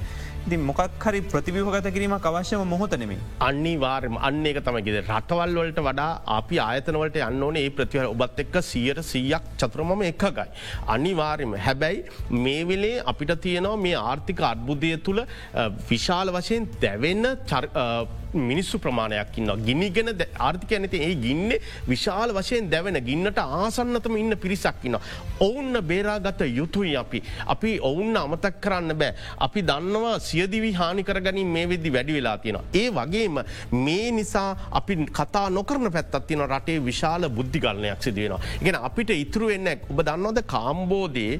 S1: ති මොකක් හරි ප්‍රතිවිහගත කිරීම අවශ්‍යම මොහොතනෙමේ.
S2: අනිවාර්ම අන්න එක තමයිගෙද රටවල් වලට වඩා අපි ආයතනවලට යන්න ඕනේ ඒ ප්‍රතිවර ඔබත් එක්ක සියයට සීයක් චතුරමම එකගයි. අනිවාර්යම හැබැයි මේ වෙලේ අපිට තියෙනවා මේ ආර්ථික අර්බුදය තුළ විශාල වශයෙන් දැවෙන්න මිනිස්සු ප්‍රමාණයක් ඉන්න ගිනිගෙන ආර්ථික ඇනති ඒ ගින්න විශාල වශයෙන් දැවෙන ගින්නට ආසන්නතම ඉන්න පිරිසක් ඉන්න. ඔවුන්න බේරාගත යුතුයි අපි. අපි ඔවුන්න අමතක් කරන්න බෑ. අපි දන්නවා සියදිවි හානිකරගනින් මේ වෙද්දි වැඩි වෙලා තියෙනවා. ඒ වගේම මේ නිසා අපි කතා නොකරන පැත්තත් තින රටේ විශාල බුද්ධිගලනයක් සිදුවෙනවා. ඉගෙන අපිට ඉතුරු වෙන්න ඔබ දන්නවද කාම්බෝදේ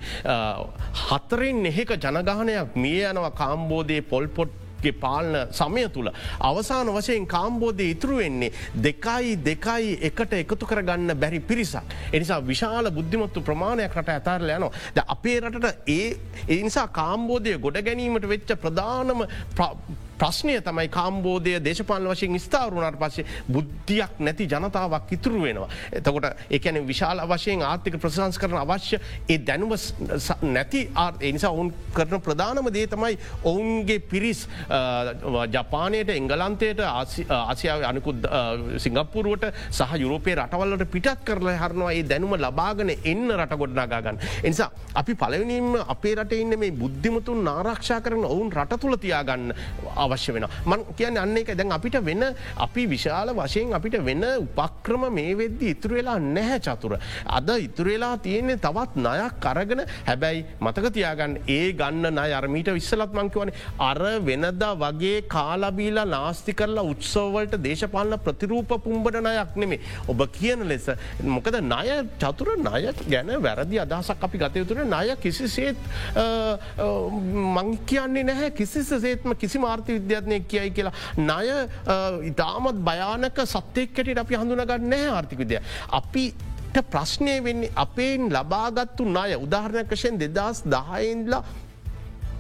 S2: හතරෙන් එහෙක ජනගානයක් මිය යනවා කාම්බෝදේ පොල්පොට් ගේ පාලන සමය තුළ අවසාන වශයෙන් කාම්බෝධය ඉතුරු වෙන්නේ දෙකයි දෙකයි එකට එකතු කරගන්න බැරි පිරිසක්. එනිසා විශාල බුද්ධිමත්තු ප්‍රමාණයක් රට ඇතාරල යනවා. ද අපේ රටට ඒ එනිසා කාම්බෝධය ගොඩ ගැනීමට වෙච්ච ප්‍රධානම ප්‍රශ්නය තමයි කාම්බෝධය දේශපාල වශයෙන් ස්ථාරුණට පස්සේ බුද්ධියක් නැති ජනතාවක් ඉතුරු වෙනවා. එතකොට එකන විශාල වශයෙන් ආර්ථික ප්‍රසංස් කරන අවශ්‍ය ඒ දැනුව නැති එනිසා ඔවුන් කරන ප්‍රධානම දේ තමයි ඔවුන්ගේ පිරිස් ජපානයට එංගලන්තයට ආසියාව අනිකුත් සිංගප්පුරුවට සහ යුරෝපය රටවල්ලට පිටත් කරලා හරනවා ඒ දැනුම ලබාගෙන එන්න රට ගොඩ්නාගාගන්න. එනිසා අපි පලවිනින්ම අපේ රට ඉන්න මේ බුද්ධිමතුන් නාරක්ෂා කරන ඔවුන් රට තුළ තියාගන්න අවශ්‍ය වෙන. මං කියන්න අන්න එක දැන් අපිට වෙන අපි විශාල වශයෙන් අපිට වෙන උපක්‍රම මේ වෙද්දි ඉතුරු වෙලා නැහැ චතුර. අද ඉතුරවෙලා තියෙන්නේ තවත් නයක් කරගෙන හැබැයි මතක තියාගන්න ඒ ගන්න නය අරමීට විස්සලත් මංකිවන අර වෙනද වගේ කාලබීලා නාස්ති කරලා උත්සවවලට දේශපාලන ප්‍රතිරූප පුම්බට නයක් නෙමේ. ඔබ කියන ලෙස මොකද ණය චතුර ණය ගැන වැරදි අදහසක් අපි ගතයුතුර ණය කිසිසේත් මං කියන්නේ නැහැ කිසිස සේත්ම කිසි මාර්ථ විද්‍යාත්නය කියයි කියලා. ණය ඉතාමත් භයානක සත්‍යයක්කට අපි හඳුනගන්න නෑ ආර්ථික විද්‍ය. අපි ප්‍රශ්නය වෙන්නේ අපේෙන් ලබාගත්තු ණය උදාහරණයක් වශයෙන් දෙදස් දහයින්ලා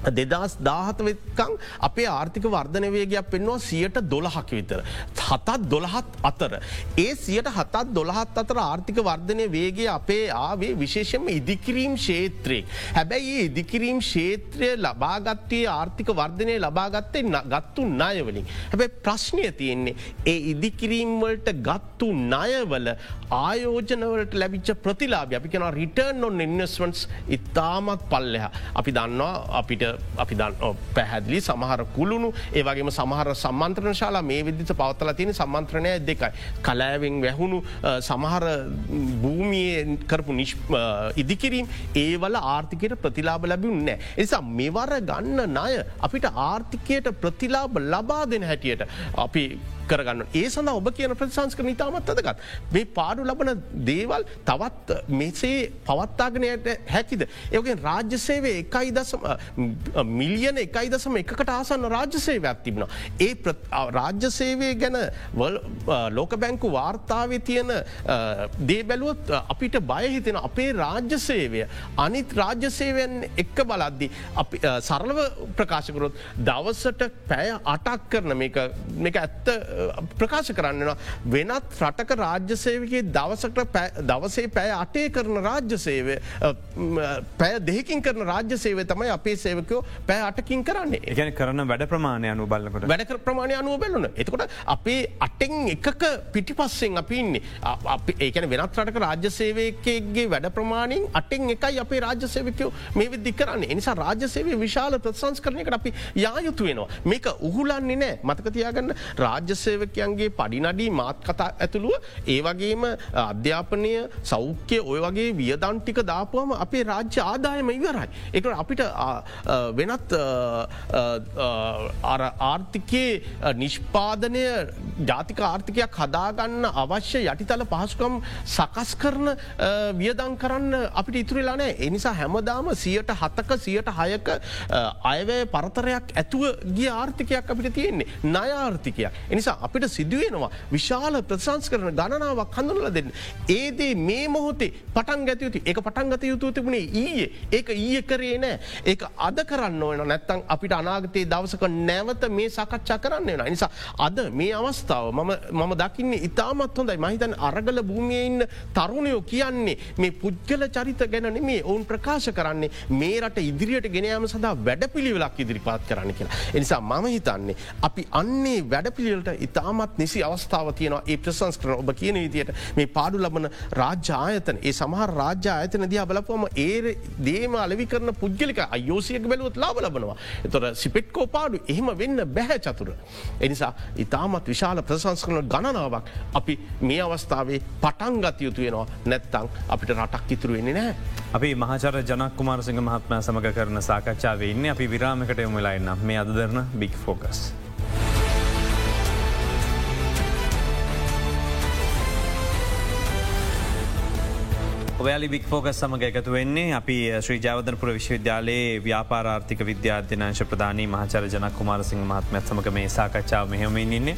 S2: දෙදස් දාහත වෙත්කං අපේ ආර්ථික වර්ධනවේගයක් පෙන්වා සියට දොළහක් විතර. හතත් දොළහත් අතර. ඒ සියට හතත් දොළහත් අතර ආර්ථික වර්ධනය වේගේ අපේ ආවේ විශේෂම ඉදිකිරීම් ශේත්‍රයේ. හැබැයි ඒ ඉදිකිරීම් ශේත්‍රය ලබාගත්තයේ ආර්ථික වර්ධනය ලබාගත්තේ ගත්තු ණයවලින්. හැබැ ප්‍රශ්නය තියෙන්නේ ඒ ඉදිකිරීම්වලට ගත්තු ණයවල ආයෝජනවලට ලැබිච්ච ප්‍රතිලාබ අපි කෙන රිටර්න් ඔන් ඉන්වස්වන්ස් ඉතාමත් පල්ලෙහ. අපි දන්නවා අපිට අපි පැහැදිලි සමහර කුළුණු ඒවගේම සමහර සම්මන්ත්‍රණ ශාලා මේ විදිත පවත්තල තියෙන සම්මන්ත්‍රණය දෙකයි. කලෑවෙන් වැැහුණු සමහර භූමිය කරපු ඉදිකිරීම් ඒවල ආර්ථිකයට ප්‍රතිලාබ ලැබිුන් නෑ. එසා මෙවර ගන්න ණය අපිට ආර්ථිකයට ප්‍රතිලාබ ලබා දෙන හැටියට අපි කරගන්න ඒ සඳ ඔබ කියන ප්‍රතිසංස්ක නිතාමත් අදගත් මේ පාඩු ලබන දේවල් තවත් මෙසේ පවත්තාගෙනයට හැකිද. ඒකෙන් රාජ්‍ය සේවේ එකයි දසම මිලියන එකයි දසම එකකට ආසන්න රාජ්‍ය සේවයක් තිබුණ. ඒ රාජ්‍ය සේවේ ගැන ලෝක බැංකු වාර්තාව තියෙන දේ බැලුවොත් අපිට බයහිතෙන අපේ රාජ්‍ය සේවය අනිත් රාජ්‍ය සේවයෙන් එක්ක බලද්දි සරලව ප්‍රකාශකරොත් දවසට පැය අටක් කරන මේක ඇත්ත ප්‍රකාශ කරන්නවා වෙනත් රටක රාජ්‍ය සේවගේ දවසට දවසේ පැය අටේ කරන රාජ්‍ය සේවය පැය දෙහකින් කරන රාජ්‍ය සේවය තමයි අපේ සේවකයෝ පැය අටකින් කරන්නේ.
S1: ඒගැන කරන වැඩ ප්‍රමාණය අනු බලකට
S2: වැඩ ප්‍රමාණය අනුව බැලුන එතකොට අපේ අටෙන් එකක පිටි පස්සෙන් අපි ඉන්නේ ඒකන වෙනත් රටක රාජ්‍ය සේවයකගේ වැඩ ප්‍රමාණින් අටෙන් එකයි අපේ රාජ්‍ය සේවකයෝ මේ විදදි කරන්න. එනිසා රාජ්‍ය සේවය විශාල ප්‍රසංස් කරනයකට අපි යායුතු වෙනවා. මේක උහුලන්නේ නෑ මතකතියාගන්න රාජ්‍ය සේවකයන්ගේ පඩිනඩී මාත් කතා ඇතුළුව ඒවගේම අධ්‍යාපනය සෞඛ්‍ය ඔය වගේ වියදන්ටික දාපුවම අපේ රාජ්‍ය ආදායම ඉවරයි. එක අපිට වෙනත් ආර්ථිකයේ නිෂ්පාදනය ජාතික ආර්ථිකයක් හදාගන්න අවශ්‍ය යටිතල පහසුකම් සකස් කරන වියදං කරන්න අපිට ඉතුරලා නෑ එනිසා හැමදාම සියට හතක සියට හයක අයවැය පරතරයක් ඇතුව ගිය ආර්ථිකයක් අපිට තියෙන්නේ නයාර්ථිකයක්. එනිසා අපිට සිදුවෙනවා විශාල ප්‍රසංස් කරන ගණනාවක් හඳුනල දෙන්න. ඒදේ මේ මොහොතේ පටන් ගැතයුතු එක පටන් ගත යුතු තිබුණේ ඊයේ ඒක ඊය කරේ නෑ ඒක අද කරන්න ඕන නැත්තං අපිට අනාගතයේ දවසක නැවත මේ සකච්ඡා කරන්න වෙන. නිසා අද මේ අවස්ථාව මම දකින්නේ ඉතාමත් හොඳයි මහිතන් අරගල භූමියඉන්න තරුණයෝ කියන්නේ මේ පුද්ගල චරිත ගැන මේ ඔවුන් ප්‍රකාශ කරන්නේ මේ රට ඉදිරියට ගෙනයාම සඳහා වැඩ පිළිවෙලක් ඉදිරිපාත් කරන්න කියලා. එනිසා මම හිතන්නේ අපි අන්නේ වැඩ පිළිවෙලට ඉතාමත් නිසි අවස්ථාව තියෙනවා ඒ ප්‍රසංස් කරන ඔබ කියන විදියට මේ පාඩු ලබන රාජ්‍ය ආයතන ඒ සමහර රාජ්‍ය ආයතන දිහ බලපුවම ඒ දේම අලවි කරන පුද්ගලික අයෝසියක බැලුවත් ලාබ ලබනවා. එතොට සිපෙට්කෝ පාඩු එහෙම වෙන්න බැහැ චතුර. එනිසා ඉතාමත් විශාල ප්‍රසංස් කරන ගණනාවක් අපි මේ අවස්ථාවේ පටන් ගත යුතුයෙනවා නැත්තං අපිට රටක් ඉතුරුවෙන්නේ නෑ.
S1: අපි මහචර ජනක් කුමාරසිංහ මහත්මය සමඟ කරන සාකච්ඡාව ඉන්න අපි විරාමකට යොමලායින්න මේ අදදරන බික් ෆෝකස්. ඔයාලි බික් ෆෝකස් සමඟ එකතු වෙන්නේ අපි ශ්‍රී ජාවදනපුර විශ්වවිද්‍යාලයේ ව්‍යාපාරාර්ථික විද්‍යාධ්‍යනාංශ ප්‍රධානී මහචර ජනක් කුමාරසිංහ මහත්මත් සමක මේ සාකච්ඡාව මෙහමයින් ඉන්නේ.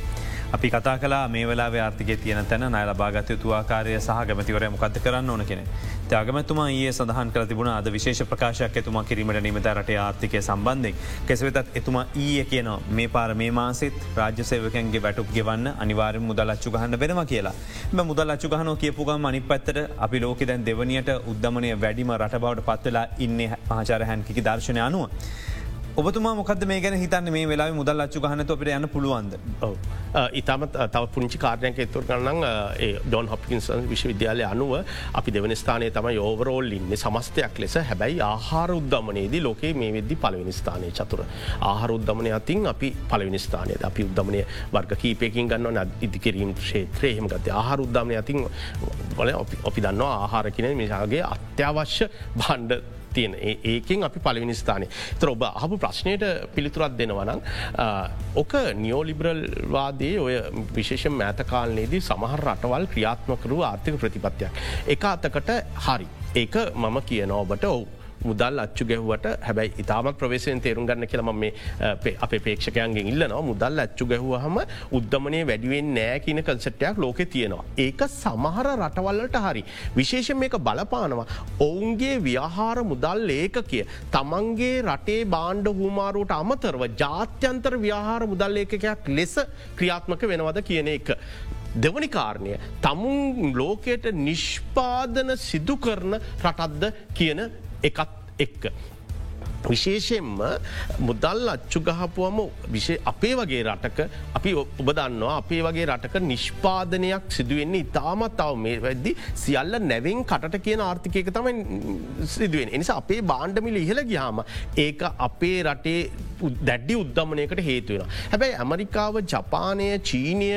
S1: අපි කතා කලා මේ වෙලා ආර්ථික තියන තැන නය ලබාගත යුතුවාකාරය සහ ගමතිවරය මොකද කරන්න ඕන කෙනෙ. ත්‍යගමතුමා ඒ සඳහන් කර තිබුණ අද විශේෂ ප්‍රකාශයක් එතුමා කිරීමට නිමත රට ආර්ථිකය සම්බන්ධෙක්. කෙසවෙතත් එතුමා ඊය කියන මේ පාර මේ මාසෙත් රාජ්‍ය සේවකන්ගේ වැටුක් ගෙවන්න අනිවාර මුදලච්චු ගහන්න වෙනම කියලා. මුදල් අච්චු ගහනෝ කියපුගම් අනි පත්තර අපි ලෝක දැන් දෙවනියට උද්දමනය වැඩිම රට බවට පත්වෙලා ඉන්න මහාචාර හැන්කිකි දර්ශනය අනුව. ඔබතුමා මොකද මේ ගැන හිතන්න? මේ වෙලා මුදල් අච්චු ගහන ඔපට යන්න පුළුවන්ද?
S2: ඉතාමත් තව පුංචි කාරණයක එතුර කරන්න ඩොන් හොප්කින්සන් විශ්වවිද්‍යාලය අනුව අපි දෙවන ස්ථානය තම යෝවරෝල් ඉන්න. සමස්තයක් ලෙස හැබැයි ආහාර උද්දමනයේදී ලෝකේ මේ වෙද්දි පලවෙනි ස්ථානය චතුර. ආහාර උද්දමනය අතින් අපි පලවෙනි ස්ථානය අපි උද්දමනය වර්ග කීපයකින් ගන්න ඉදිකිරීම් ක්ෂේත්‍රය හෙම ගත ආහාර උද්දමනය අතින් බල අපි දන්නවා ආහාර කියන මිසාගේ අත්‍යවශ්‍ය බණ්ඩ තියෙන ඒකෙන් අපි පලවිනි ස්ථානය තර ඔබ අහපු ප්‍රශ්නයට පිළිතුරත් දෙනවනම් ඕක නියෝලිබරල් වාදයේ ඔය විශේෂ මෑතකාලනේදී සමහර රටවල් ක්‍රියාත්මකරු ආර්ථික ප්‍රතිපත්තියක්. එක අතකට හරි. ඒක මම කියන ඔබට ඔවු. මුදල් අච්චු ගැහුවට හැබැයි ඉතාමත් ප්‍රවේශයෙන් තේරුම් ගන්න කියලම මේ අප පේක්ෂකයන්ගේ ඉල්ලනවා මුදල් අච්චු ගැහුව හම උද්ධමනය වැඩිුවෙන් නෑ කියන කන්සට්ටයක් ලෝක තියෙනවා. ඒක සමහර රටවල්ලට හරි. විශේෂ මේක බලපානවා. ඔවුන්ගේ ව්‍යහාර මුදල් ඒක කිය. තමන්ගේ රටේ බාණ්ඩ හුමාරුවට අමතරව ජාත්‍යන්තර ව්‍යහාර මුදල් ඒකයක් ලෙස ක්‍රියාත්මක වෙනවද කියන එක. දෙවනි කාරණය තමුන් ලෝකයට නිෂ්පාදන සිදු කරන රටත්ද කියන එකත් එක්ක. විශේෂයෙන්ම මුදල් අච්චු ගහපුවම විශේ අපේ වගේ රටක අපි ඔබ දන්නවා අපේ වගේ රටක නිෂ්පාදනයක් සිදුවෙන්නේ ඉතාමත් තව මේ වැද්දි සියල්ල නැවෙන් කටට කියන ආර්ථිකයක තමයි සිදුවෙන් එනිසා අපේ බාණ්ඩමිල ඉහළ ගියාම ඒක අපේ රටේ දැඩ්ඩි උද්ධමනයකට හේතුවෙන. හැබැයි ඇමරිකාව ජපානය චීනය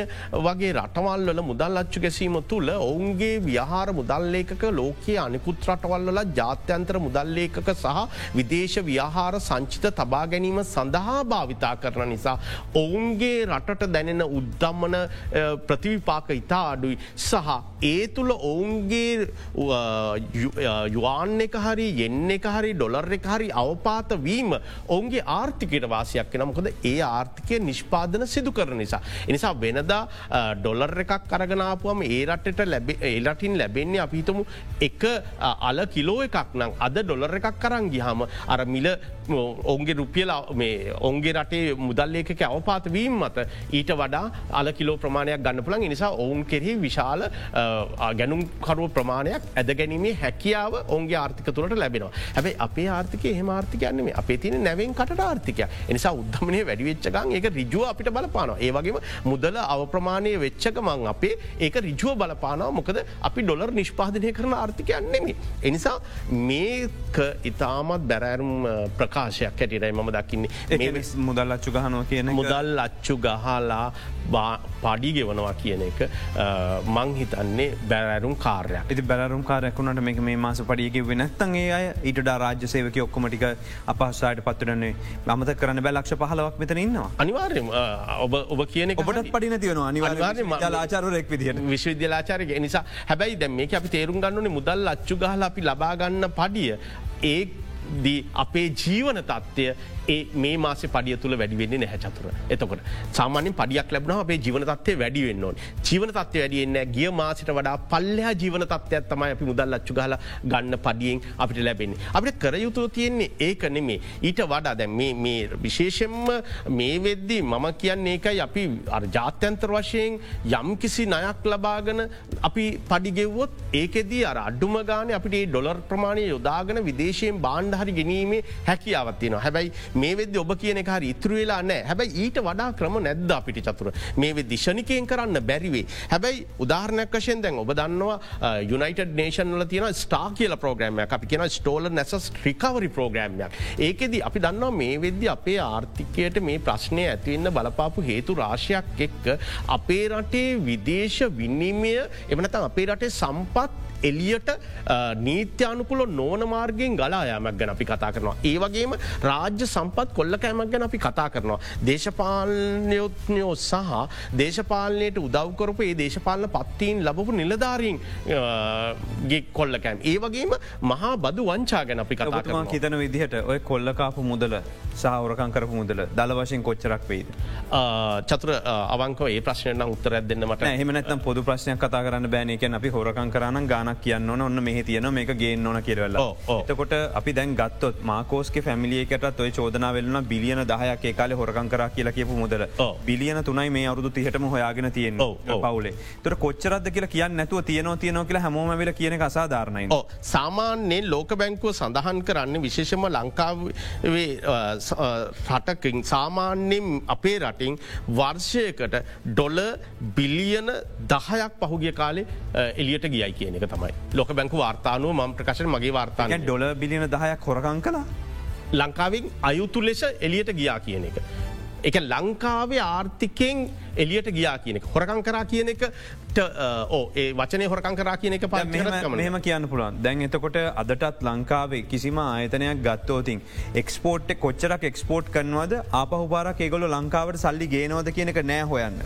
S2: වගේ රටවල්වල මුදල් අච්චු ගැසීම තුළ ඔවුන්ගේ ව්‍යහාර මුදල්ලේකක ලෝකයේ අනිකුත් රටවල්වල ජාත්‍යන්තර මුදල්ලේකක සහ විදේශ ව්‍යහාර සංචිත තබා ගැනීම සඳහා භාවිතා කරන නිසා. ඔවුන්ගේ රටට දැනෙන උද්දම්මන ප්‍රතිවිපාක ඉතා අඩුයි සහ ඒ තුළ ඔවුන්ගේ යවාන් එක හරි එන්න එක හරි ඩොලර් එක හරි අවපාත වීම ඔවුන්ගේ ආර්ථිකට වාසයක් වෙන මොකද ඒ ආර්ථිකය නිෂ්පාදන සිදු කරන නිසා. එනිසා වෙනදා ඩොලර් එකක් කරගනාපුවම ඒ රටට ලැබ ඒලටින් ලැබෙන්නේ අපිතමු එක අල කිලෝ එකක් නම් අද ඩොලර් එකක් කරන් ගිහාම අර මිල là, ඔවුන්ගේ රුපියල මේ ඔවුන්ගේ රටේ මුදල්ලේක අවපාත වීම මත ඊට වඩා අල කිලෝ ප්‍රමාණයක් ගන්න පුළන් නිසා ඔවුන් කෙරෙහි විශාල ගැනුම්කරුව ප්‍රමාණයක් ඇද ගැනීමේ හැකියාව ඔන්ගේ ආර්ථික තුරට ලැබෙනවා. හැබයි අපේ ආර්ථික එහම ආර්ථිකයන්නේ අපේ තින නැවෙන් කට ආර්ථිකය එනිසා උද්ධමනය වැඩිවෙච්චගන් ඒක රිජුව අපිට බලපානවා. ඒවගේම මුදල අවප්‍රමාණය වෙච්චක මං අපේ ඒක රිජුව බලපානාව. මොකද අපි ඩොලර් නිෂ්පාදනය කරන ආර්ථිකයන්නෙමි. එනිසා මේක ඉතාමත් බැරෑරුම් ප්‍රකාශයක් හැටිරයි මම දකින්නේ.
S1: මුදල් අච්චු ගහනුව කියන
S2: මුදල් අච්චු ගහලා පඩි ගෙවනවා කියන එක මං හිතන්නේ බැරරුම් කාරයක්
S1: ඉති බැරුම් කාරයකුණට මේ මේ මාස පඩියක වෙනත්තන්ගේ අය ඊට රාජ්‍ය සේවක ඔක්කොමටික අපහසාට පත්වරන්නේ මත කරන්න බැලක්ෂ පහලවක් මෙතන ඉන්නවා.
S2: අනිවාර්යම ඔබ ඔබ කියන
S1: ඔබට පඩින තියන අනිවාර්ය ලාචාරෙක් විදිහට
S2: විශ්වවිද්‍යලාචාරක නිසා හැබැයි දැම් මේ අපි තේරුම් ගන්නනේ මුදල් අච්චු ගහල අපි ලබාගන්න පඩිය ඒ දී අපේ ජීවන තත්ත්වය ඒ මේ මාස පඩිය තුළ වැඩිවෙන්නේ නැහැ චතුර. එතකොට සාමාන්‍යෙන් පඩියක් ලැබන අපේ ජීවන තත්වය වැඩිවෙන්න ඕන ජීවන තත්වය වැඩියෙන්න ගිය මාසිට වඩා පල්ලයා ජීවන තත්වයක් තමයි අපි මුදල් ලච්චු ගල ගන්න පඩියෙන් අපිට ලැබෙන්නේ. අපිට කර යුතුව තියෙන්නේ ඒක නෙමේ ඊට වඩා දැ මේ විශේෂෙන්ම මේ වෙද්දී මම කියන්නේ ඒකයි අපි ජාත්‍යන්තර වශයෙන් යම් කිසි නයක් ලබාගන අපි පඩිගෙව්වොත් ඒකෙදී අර අඩුම ගාන අපිට ඩොලර් ප්‍රමාණය යොදාගන විදේශයෙන් බාණ්ඩහරි ගැනීමේ හැකියාවත්තිනවා හැබැයි මේ වෙද ඔබ කියන එක හරි ඉතුරු වෙලා නෑ හැබැයි ඊට වඩා ක්‍රම නැද්ද අපිට චතුර? මේ දිශනිකයෙන් කරන්න බැරිවේ හැබැයි උදාහරණයක් වශයෙන් දැන් ඔබ දන්නවා යුනයිට නේෂන්ල තියෙන ස්ටා කියල ප්‍රෝග්‍රමයක් අපි කියෙන ස්ටෝල නැසස් රිකවරි ප්‍රෝග්‍රම්යක් ඒකෙද අපි දන්නවා මේ වෙද්දි අපේ ආර්ථිකයට මේ ප්‍රශ්නය ඇතිවෙන්න බලපාපු හේතු රාශයක් එක්ක අපේ රටේ විදේශ විනිමය එමනතන් අපේ රටේ සම්පත් එලියට නීත්‍යානුකුල නෝන මාර්ගයෙන් ගලායාමක් ගැන අපි කතා කරනවා. ඒ වගේම රාජ්‍ය සම්පත් කොල්ල කෑමක් ගැන අපි කතා කරනවා. දේශපාලනයොත්නයෝ සහ දේශපාලනයට උදව්කරපු ඒ දේශපාලන පත්තීන් ලබපු නිලධාරීන් ගේ කොල්ලකෑම්. ඒ වගේම මහා බදු වංචා ගැන අපි කතා කරනවා
S1: හිතන විදිහට ඔය කොල්ලකාපු මුදල සහවරකං කරපු මුදල දල වශයෙන් කොච්චරක් වේද.
S2: චතුර අවංක ඒ දෙන්න මට
S1: එහමනත් පොදු ප්‍රශ්නයක් කතා කරන්න බෑනක අපි හොරකං කරන්න ගානක් කියන්න ඔන්න මෙහ තියන මේ ගේන්න ඕන කියරවල එතකොට අපි දැන් ගත්තොත් මාකෝස්ක ෆැමිලියකට ඔය චෝදනා වෙලන බිලියන දහයක් කාල හොරකං කර කියලා කියපු මුදල. බිලියන තුනයි මේ අවුදු තිහටම හොයාගෙන තියෙන පවුලේ. තොර කොච්චරද කියලා කියන්න නැතුව තියනෝ තියනෝ කියලා හැමෝම වෙල කියන අසාධාරණයි
S2: සාමාන්‍යයෙන් ලෝක බැංකුව සඳහන් කරන්න විශේෂම ලංකාවේ රටකින් සාමාන්‍යෙන් අපේ රටින් වර්ෂයකට ඩොල බිලියන දහයක් පහුගිය කාලේ එලියට ගියයි කියන එක තමයි. ලොක බැංකු වාර්තානුව ම ප්‍රකාශන මගේ වාර්තාන
S1: ඩොල බිලියන දහයක් හොරකං කලා
S2: ලංකාවෙන් අයුතු ලෙස එලියට ගියා කියන එක. එක ලංකාවේ ආර්ථිකෙන් එලියට ගියා කියනෙක හොරකං කරා කියන එක ඕ ඒ වචනය හොරකං කරා කියන එක
S1: ප මෙම කියන්න පුළුවන්. දැන් එතකොට අදටත් ලංකාවේ කිසිම ආයතනයක් ගත්තෝතින් එක්ස්පෝට් කොච්චරක් එක්ස්පෝට් කරනවද? ආපහුපාරක් ඒගොල ලංකාවට සල්ලි ගේනවද කියනක නෑ හොයන්න.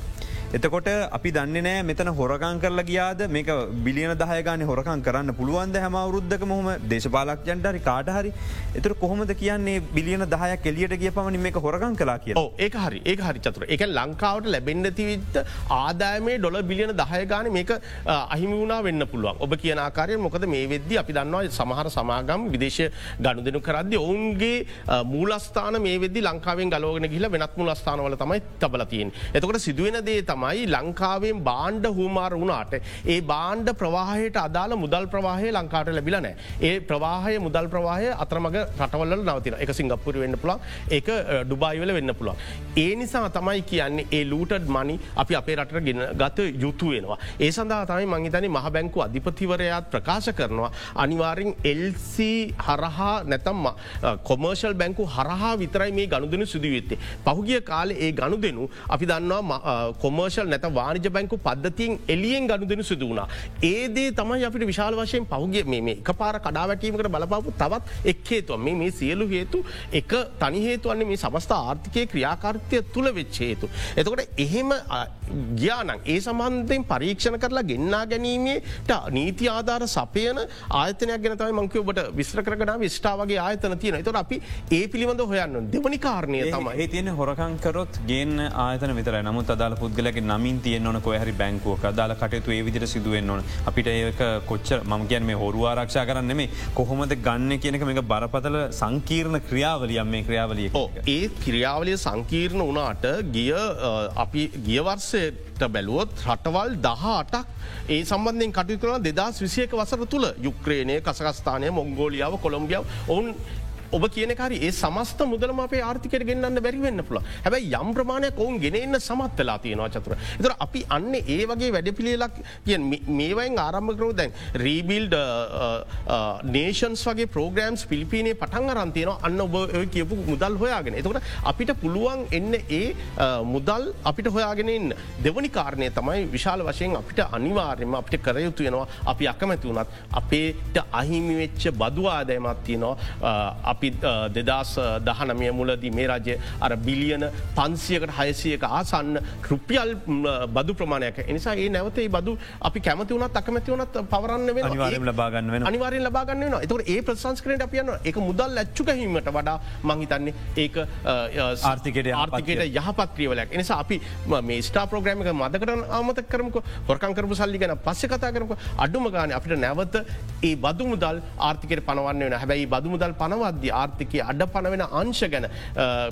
S1: එතකොට අපි දන්න නෑ මෙතන හොරකං කරලා ගියාද? මේක බිලියන දායගන හොරකං කරන්න පුළුවන්ද හැම වරුද්ධක මොහම දේශපාලක් ජන්ටරි කාටහරි එතර කොහොමද කියන්නේ බිලියන දහය කෙලියට ගිය පමණ මේක හොරකං කලා කිය
S2: ඒ හරි. ඒ හරි චතුර එක ලංකාවට ලැබෙන්න්න තිවිත්ත ආදායමේ ඩොල බිලියන දහයගාන මේක අහිමි වුණා වෙන්න පුළුවන්. ඔබ කියන ආකාරය මොකද මේ වෙද්දි අපි දන්නවා සමහර සමාගම් විදේශ ගණු දෙනු කරද්දි ඔවුන්ගේ මූලස්ථාන මේ වෙදදි ලංකාවෙන් ගලෝගෙන ගිල වෙනත් මුලස්ථානවල තමයි තබලතියෙන් එතකොට සිදුවෙන දේ තම තමයි ලංකාවෙන් බාණ්ඩ හූමාර වුණාට ඒ බාණ්ඩ ප්‍රවාහයට අදාළ මුදල් ප්‍රවාහය ලංකාට ලැබිලනෑ. ඒ ප්‍රවාහය මුදල් ප්‍රවාහය අතරමග රටවල්ල නවතින එක සිංගපපුර වෙන්න පුළන් ඒක ඩුබායිවල වෙන්න පුළුවන්. ඒ නිසා තමයි කියන්නේ ඒ ලූටඩ් මනි අපි අපේ රට ගෙන ගත යුතු වෙනවා. ඒ සඳහා තමයි මංහිතනි මහ බැංකු අධිපතිවරයාත් ප්‍රකාශ කරනවා අනිවාරෙන් එල්C හරහා නැතම් කොමර්ශල් බැංකු හරහා විතරයි මේ ගණුදන සිදුවත්තේ. පහුගිය කාල ඒ ගණු දෙනු අපි දන්නවා කොමර්ශ කමර්ශල් නැත වානිජ බැංකු පද්ධතියෙන් එලියෙන් ගණුදෙන සිදු වුණා. ඒදේ තමයි අපිට විශාල වශයෙන් පහුගේ මේ එක පාර කඩාවැටීමකට බලපාපු තවත් එක් හේතුව මේ මේ සියලු හේතු එක තනි හේතුවන්නේ මේ සමස්ථ ආර්ථිකය ක්‍රියාකාර්තය තුළ වෙච්චේතු. එතකොට එහෙම ගියානං ඒ සම්බන්ධයෙන් පරීක්ෂණ කරලා ගෙන්න්නා ගැනීමේට නීති ආධාර සපයන ආයතනයක් ගැනතයි මංකවබට විස්්‍ර කරන විස්්ටාවගේ ආයතන තියෙන තොර අපි ඒ පිළිබඳ හොයන්න දෙවනි කාරණය තමයි
S1: තියෙන හොරකංකරොත් ගෙන් ආයතන විතර නමුත් අදාල පුද්ගලක නමින් තියන ඕන කොහරි බැංකුවක දාල කටයුතු ඒ විදිර සිදුවෙන් ඕන. අපිට ඒක කොච්ච ම කියන් මේ හොරු ආරක්ෂා කරන්න මේ කොහොමද ගන්න කියනක මේ බරපතල සංකීර්ණ ක්‍රියාවලියම් මේ ක්‍රියාවලිය
S2: ඒ ක්‍රියාවලිය සංකීර්ණ වනාට ගිය අපි ගියවර්සයට බැලුවොත් රටවල් දහ අටක් ඒ සම්බන්ධෙන් කටයු කරන දෙදස් විසියක වසර තුළ යුක්්‍රේණය කසකස්ථානය මොංගෝලියාව කොළම්බියාව ඔවුන් ඔබ කියනකාරි ඒ සමස්ත මුදලම අපේ ආර්ථිකට ගෙන්න්න බැරිවෙන්න පුළ හැබයි යම් ප්‍රමාණයක් ඔවුන් ගෙනන්න සමත්වෙලා තියෙනවා චතුර. එතර අපි අන්න ඒ වගේ වැඩ පිළිලක් කිය මේවයින් ආරම්භකරෝ දැන් rebuild nations uh, uh, uh, වගේ ප්‍රෝග්‍රම්ස් පිලිපිනේ පටන් අරන්තියනවා අන්න ඔබ කියපු මුදල් හොයාගෙන. එතකට අපිට පුළුවන් එන්න ඒ මුදල් අපිට හොයාගෙනන්න දෙවනි කාරණය තමයි විශාල වශයෙන් අපිට අනිවාර්යම අපිට කරයුතු වෙනවා. අපි අකමැති වුණත් අපේට අහිමිවෙච්ච බදු ආදයමත් තියනවා. අපි දෙදස් දහනමය මුලදී මේ රජය අර බිලියන පන්සියකට හයසියක ආසන්න රුපියල් බදු ප්‍රමාණයක. එනිසා ඒ නැවතේ බදු අපි කැමති වනත් අකමැති වනත් පවරන්න වෙන
S1: ලබාගන්න
S2: අනිවාරෙන් ලබාගන්න වෙන එතකට ඒ ප්‍රසංස්කරට අපියන්න එක මුදල් ලැච්චුකහීමට වඩා මංහිතන්නේ ඒක ආර්ථිකට ආර්ථිකට යහපත් ක්‍රියවලයක්. එනිසා අපි මේ ස්ටා ප්‍රෝග්‍රමික මදකට ආමත කරමක. හොරකංකරපු සල්ලි ගැන පස්ස කතා කරමක. අඩුම ගාන අපිට නැවත ඒ බදු මුදල් ආර්ථිකට පනවන්න වෙන හැබැයි බදු මුදල් පනවද්‍ය ආර්ථිකය අඩ පනවෙන අංශ ගැන.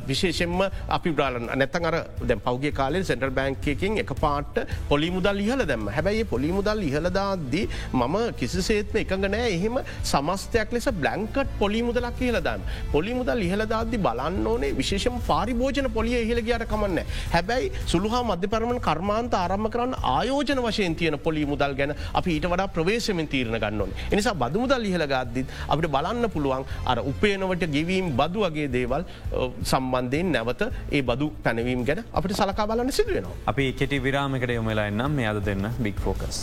S2: විශේෂෙන්ම අපි බ්‍රාලන් නැතන් අර දැ පෞගේ කාලෙ සෙන්ටර් බෑන්කකින් එක පාට පොලි මුදල් ඉහල දැම හැබැයි පොලි මුදල් ඉහලදාදී මම කිසිසේත්ම එකඟ නෑ එහෙම සමස්තයක් ලෙස බ්ලංකට් පොලි මුදලක් කියලදන්න පොලි මුදල් ඉහලදාද්දි බලන්න ඕනේ විශේෂම පාරිභෝජන පොලිය ඉහළගයාට කමන්න හැබැයි සුළුහා මධ්‍ය පරමණ කර්මාන්ත ආරම්භ කරන්න ආයෝජන වශයෙන් තියෙන පොලි මුදල් ගැන අපි ඊට වඩා ප්‍රවේශමෙන් තීරණ ගන්නවන් එනිසා බදමුදල් ඉහළගත්දිත් අපිට බලන්න පුළුවන් අර උපේන වෙනවට ගෙවීම් බදු වගේ දේවල් සම්බන්ධයෙන් නැවත ඒ බදු පැනවීම් ගැන අපට සලකා බලන්න සිදුවෙනවා.
S1: අපි කෙටි විරාමකට යොමලා එන්නම් මේ අද දෙන්න බික් ෆෝකස්.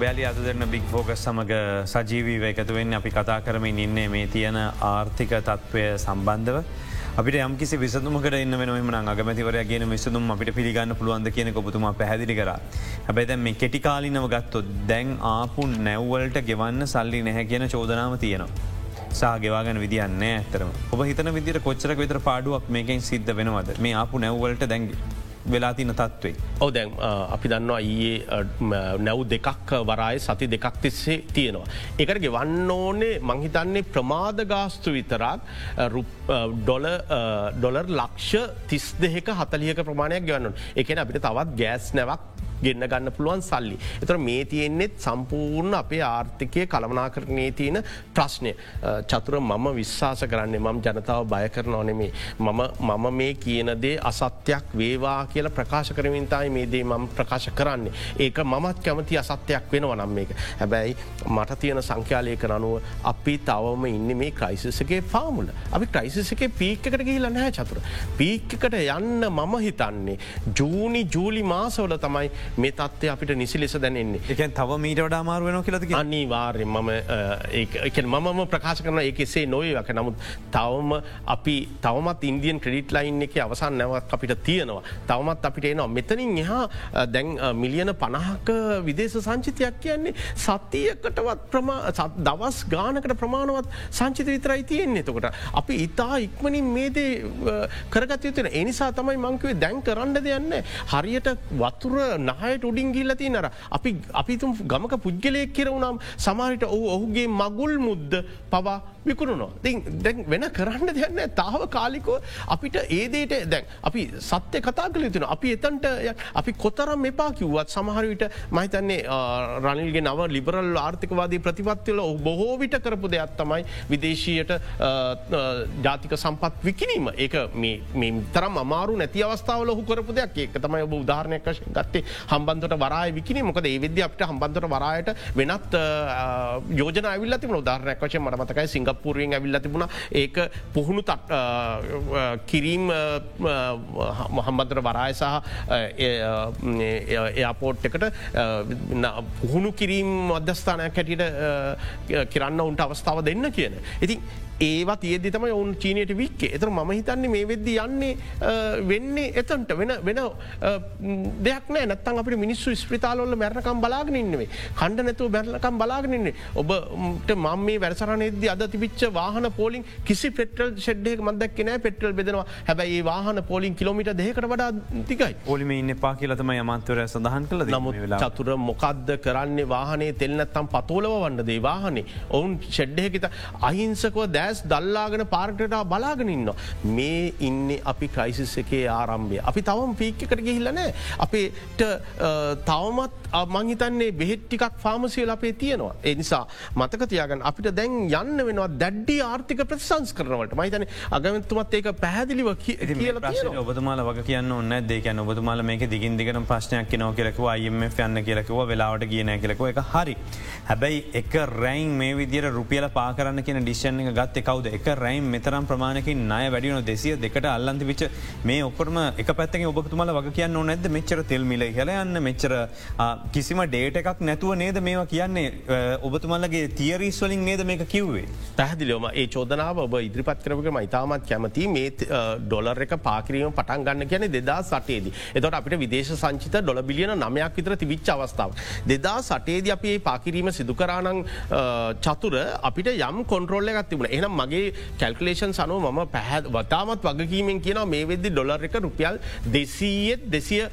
S1: බැලි අද දෙන්න බික් ෆෝකස් සමඟ සජීවීව එකතුවෙන් අපි කතා කරමින් ඉන්නේ මේ තියෙන ආර්ථික තත්ත්වය සම්බන්ධව අපිට යම්කිසි විසතුමකට එන්න වෙනම අගමතිවරය ගෙන විසතුම් අපිට පිළිගන්න පුළුවන්ද කියන ඔබතුම පැදිලි කර හැබැයි දැ මේ කෙටිකාලිනව ගත්තොත් දැන් ආපු නැව්වලට ගෙවන්න සල්ලි නැහැ කියන චෝදනාව තියෙනවා. සාගෙවාගෙන විදින්න ඇතරම ඔබ හිතන විදිර කොච්චරක විතර පාඩුවක් මේකින් සිද්ධ වෙනවද මේ ආපු නැව්වලට දැන්ගේ. වෙලා තින තත්වේ.
S2: ඔව දැන් අපි දන්නවා ඊයේ නැව් දෙකක් වරාය සති දෙකක් තිස්සේ තියෙනවා. එකට ගෙවන්න ඕනේ මංහිතන්නේ ප්‍රමාද ගාස්තු විතරක් ඩොලර් ලක්ෂ තිස් දෙක හතලියක ප්‍රමාණයක් ගවන්නු එකන අපිට තවත් ගෑස් නැවක් ගෙන්න්න ගන්න පුළුවන් සල්ලි. එතර මේ තියෙන්නෙත් සම්පූර්ණ අපේ ආර්ථිකය කළමනා කරනයේ තියෙන ප්‍රශ්නය. චතුර මම විශ්වාස කරන්නේ මම ජනතාව බය කරන ඕනෙමේ. මම මේ කියනදේ අසත්‍යයක් වේවා කියලා ප්‍රකාශ කරමින්තයි මේ දේ මම ප්‍රකාශ කරන්නේ. ඒක මමත් කැමති අසත්‍යයක් වෙනව නම් මේක. හැබැයි මට තියෙන සංඛ්‍යාලයක අනුව අපි තවම ඉන්න මේ ක්‍රයිසිසගේ පාමුල. අපි ක්‍රයිසිසගේ පීක්කට ගිහිල නැහැ චතුර. පීක්කට යන්න මම හිතන්නේ. ජූනි ජූලි මාසවල තමයි මේ තත්වය අපිට නිසි ලෙස දැනෙන්නේ.
S1: එක තව මීට වඩා මාරුවෙන කියලති
S2: අන්නේ වාර්යෙන් මම මම ප්‍රකාශ කරන එකසේ නොයක නමුත් තවම අපි තවමත් ඉන්දියන් ක්‍රඩිට් ලයින් එක අවසන් නැවත් අපිට තියෙනවා. තවමත් අපිට එනවා. මෙතනින් එහා දැන් මිලියන පණහක විදේශ සංචිතයක් කියන්නේ සතියකටවත් දවස් ගානකට ප්‍රමාණවත් සංචිත විතරයි තියෙන්නේ. තකොට අපි ඉතා ඉක්මනින් මේදේ කරගත යුතුන එනිසා තමයි මංකවේ දැන් කරන්න දෙයන්න හරියට වතුර නහ හයට උඩින් ගිල්ලති නර අපි අපිතුම් ගමක පුද්ගලයක් කියරවුනම් සමාරිට ඔහු ඔහුගේ මගුල් මුද්ද පවා විකුණුනවා. දැන් වෙන කරන්න දෙයන්න තාව කාලිකෝ අපිට ඒදේට දැන් අපි සත්‍ය කතා කළ තුන අපි එතන්ට අපි කොතරම් එපා කිව්වත් සමහරවිට මහිතන්නේ රනිල්ගේ නව ලිබරල් ආර්ථිකවාදී ප්‍රතිපත්තිල බොහෝ විට කරපු දෙයක් තමයි විදේශයට ජාතික සම්පත් විකිනීම ඒක තරම් අමාරු නැති අවස්ථාවල හු කරපු දෙයක්. ඒක තමයි ඔබ උදාහරණයක් වශයෙන් ගත්තේ. හම්බන්තට වරාය විකිනීම මොකද ඒ විද්‍ය අපට හම්බන්තට වරායට වෙනත් යෝජන ඇවිල්ලති උදාහරණයක් වශය මටමතකයි සිංග සිංගප්පුරුවෙන් ඇවිල්ල තිබුණ ඒක පුහුණු කිරීම් මොහම්බදර වරාය සහ එයාපෝට් එකට පුහුණු කිරීම් අධ්‍යස්ථානයක් හැටියට කිරන්න උන්ට අවස්ථාව දෙන්න කියන. ඉතින් ඒවා තියදි තම ඔවුන් චීනයට වික්කේ. එතර ම හිතන්නේ මේ වෙද්දි යන්නේ වෙන්නේ එතන්ට. වෙන වෙන දෙයක් නත්තන් අපට මිනිස්සු ස්ප්‍රතාලොල්ල මැරණකම් බලාගෙනන්නෙවේ කණ්ඩ නැතුව බැරලකම් බලාගෙනන්නේ ඔබට මම මේ වැරසරනයේද අද තිබිච්ච වාහන පෝලින් කිසි පෙටල් ෂෙඩ්ඩේ මදක් නෑ පෙටල් බෙදෙනවා. හැබැයි වාහන පෝලින් කිලමිට දෙකට වඩා තිකයි
S1: ඔලිම ඉන්න පා කියලතම යමන්තවර සඳහන් කළ
S2: නමුත් චතුර මොකක්ද කරන්නේ? වාහනේ තෙල්නත්තම් පතෝලව වන්නදේ? වාහනේ. ඔවුන් ෂෙඩ්ඩයකිත අහිංසකව දෑ ගෑස් දල්ලාගෙන පාර්ටට බලාගෙනන්න. මේ ඉන්න අපි ක්‍රයිසිස් එකේ ආරම්භය. අපි තවම පීක්කට ගිහිල්ලනෑ. අපේට තවමත් මංහිතන්නේ බෙහෙට්ටිකක් ෆාමසියල අපේ තියෙනවා. එනිසා මතකතියාගන් අපිට දැන් යන්න වෙනවා දැඩ්ඩි ආර්ථික ප්‍රතිසංස් කරනවට මහිතන අගමතුමත් ඒක පැහැදිලිව
S1: කියල ඔබතුමාල වග කියන්න ඔන්න දෙකන ඔබතුමාල මේක දිගින් දිගන ප්‍රශ්නයක් නෝ කියලකව අයම යන්න කියලකව වෙලාවට කියන කියලකව එක හරි. හැබැයි එක රැයින් මේ විදිර රුපියල පාකරන්න කියන ඩිෂන් එක ගත්ත කවද? එක රැයිම් මෙතරම් ප්‍රමාණකින් ණය වැඩියන දෙසිය දෙකට අල්ලන්ති විච මේ ඔක්කොටම එක පැත්තක ඔබතුමල වග කියන්න නැද මෙච්චර තෙල්මිල හලයන්න මෙච්චර කිසිම ඩේට එකක් නැතුව නේද මේවා කියන්නේ? ඔබතුමල්ලගේ තියරීස්වලින් නේද මේක කිව්වේ?
S2: පැහදිලියෝම ඒ චෝදනාව ඔබ ඉදිරිපත් කරපක මයිතාමත් කැමති මේ ඩොලර් එක පාකිරීම පටන් ගන්න කියන දෙදා සටේදී එතට අපිට විදේශ සංචිත ඩොල බිලියන නමයක් විතර තිවිච්ච අවස්ථාව. දෙදා සටේද අපි පාකිරීම සිදුකරානං චතුර අපිට යම් කොන්ට්‍රෝල්ල එකත් තිබුණ. එනම් මගේ කැල්කලේෂන් සනුව මම පැහැ වතාමත් වගකීමෙන් කියන මේ වෙද්දි ඩොලර් එක රුපියල් දෙසීයත් දෙසිය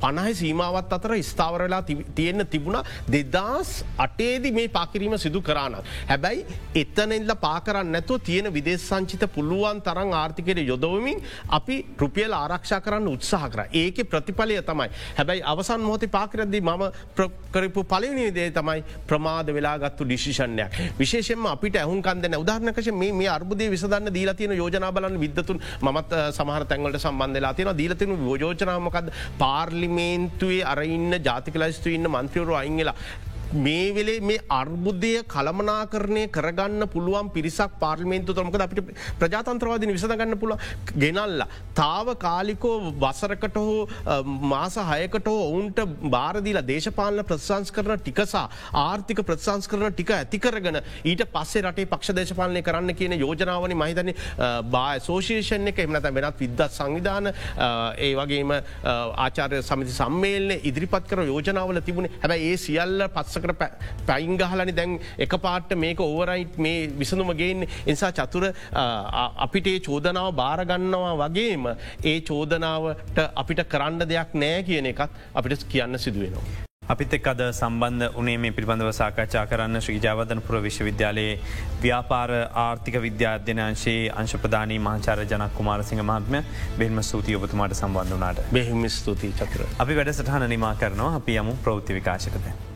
S2: පණහි සීමාවත් අතර ස්ථාවරලා තියෙන්න්න තිබුණ. දෙදස් අටේදි මේ පාකිරීම සිදු කරන්න. හැබැයි එතනෙල්ල පාකරන්න නැතුව තියෙන විදේශ සංචිත පුළුවන් තරං ආර්ථිකයට යොදවමින් අපි රුපියල් ආරක්ෂා කරන්න උත්සාහ කර. ඒක ප්‍රතිඵලය තමයි. හැබැයි අවසන් මොහොති පාකරද්දි මම කරපු පලවිනි දේ තමයි ප්‍රමාද වෙලාගත්තු ඩිසිෂණයක් විශේෂෙන්ම අපිට ඇහුන්කන්ද උදාහරනකශ මේ අර්බුදය විසදන්න දීලතියන යෝජනා බලන්න විදතුන් මත් සමහර තැන්වලට සම්බන්ධලා තියෙන දීලතින යෝජනාමකද පාර්ලිමේන්තුවේ අරඉන්න ජාතිකලස්තු ඉන්න මන්ත්‍රවරු අයිංගලා මේ වෙලේ මේ අර්බුද්ධය කළමනාකරණය කරගන්න පුළුවන් පිරිසක් පාර්ලිමේන්තු තරමක අපිට ප්‍රජාතන්ත්‍රවාදින විසඳගන්න පුළ ගෙනල්ල. තාව කාලිකෝ වසරකට හෝ මාස හයකට හෝ ඔවුන්ට බාරදිලා දේශපාලන ප්‍රසංස් කරන ටිකසා ආර්ථික ප්‍රසංස් කරන ටික ඇතිකරගෙන ඊට පස්සේ රටේ පක්ෂ දේශපාලනය කරන්න කියන යෝජනාවන මහිතන බා සෝෂේෂණ එක. එමනත වෙනත් විද්දත් සංවිධාන ඒ වගේම ආචාරය සමිති සම්මේල්න ඉදිරිපත් කර යෝජනාවල තිබුණ. හැබැ ඒ සියල්ල පත්සකට පැයිංගහලනි දැන් එක පාට මේක ඕවරයිට් මේ විසඳුමගේෙන් නිසා චතුර අපිට ඒ චෝදනාව භාරගන්නවා වගේම ඒ චෝදනාවට අපිට කරන්න දෙයක් නෑ කියන එකත් අපිට කියන්න සිදුවෙනවා.
S1: අපිත් එක් අද සම්බන්ධ උනේ මේ පිළිබඳව සාකච්ඡා කරන්න ශ්‍රීජාවදනපුර විශ්වවිද්‍යාලයේ ව්‍යාපාර ආර්ථික විද්‍යාධ්‍යනංශයේ අංශපදානී මහාචාර ජනක් කුමාරසිංහ මහත්මය බෙල්ම ස්තුතිය ඔබතුමාට සම්බන්ධ වනාට
S2: බෙහිම ස්තුතියි චකර.
S1: අපි වැඩ සටහන නිමා කරනවා අපි යමු ප්‍රෘති විකාශකත.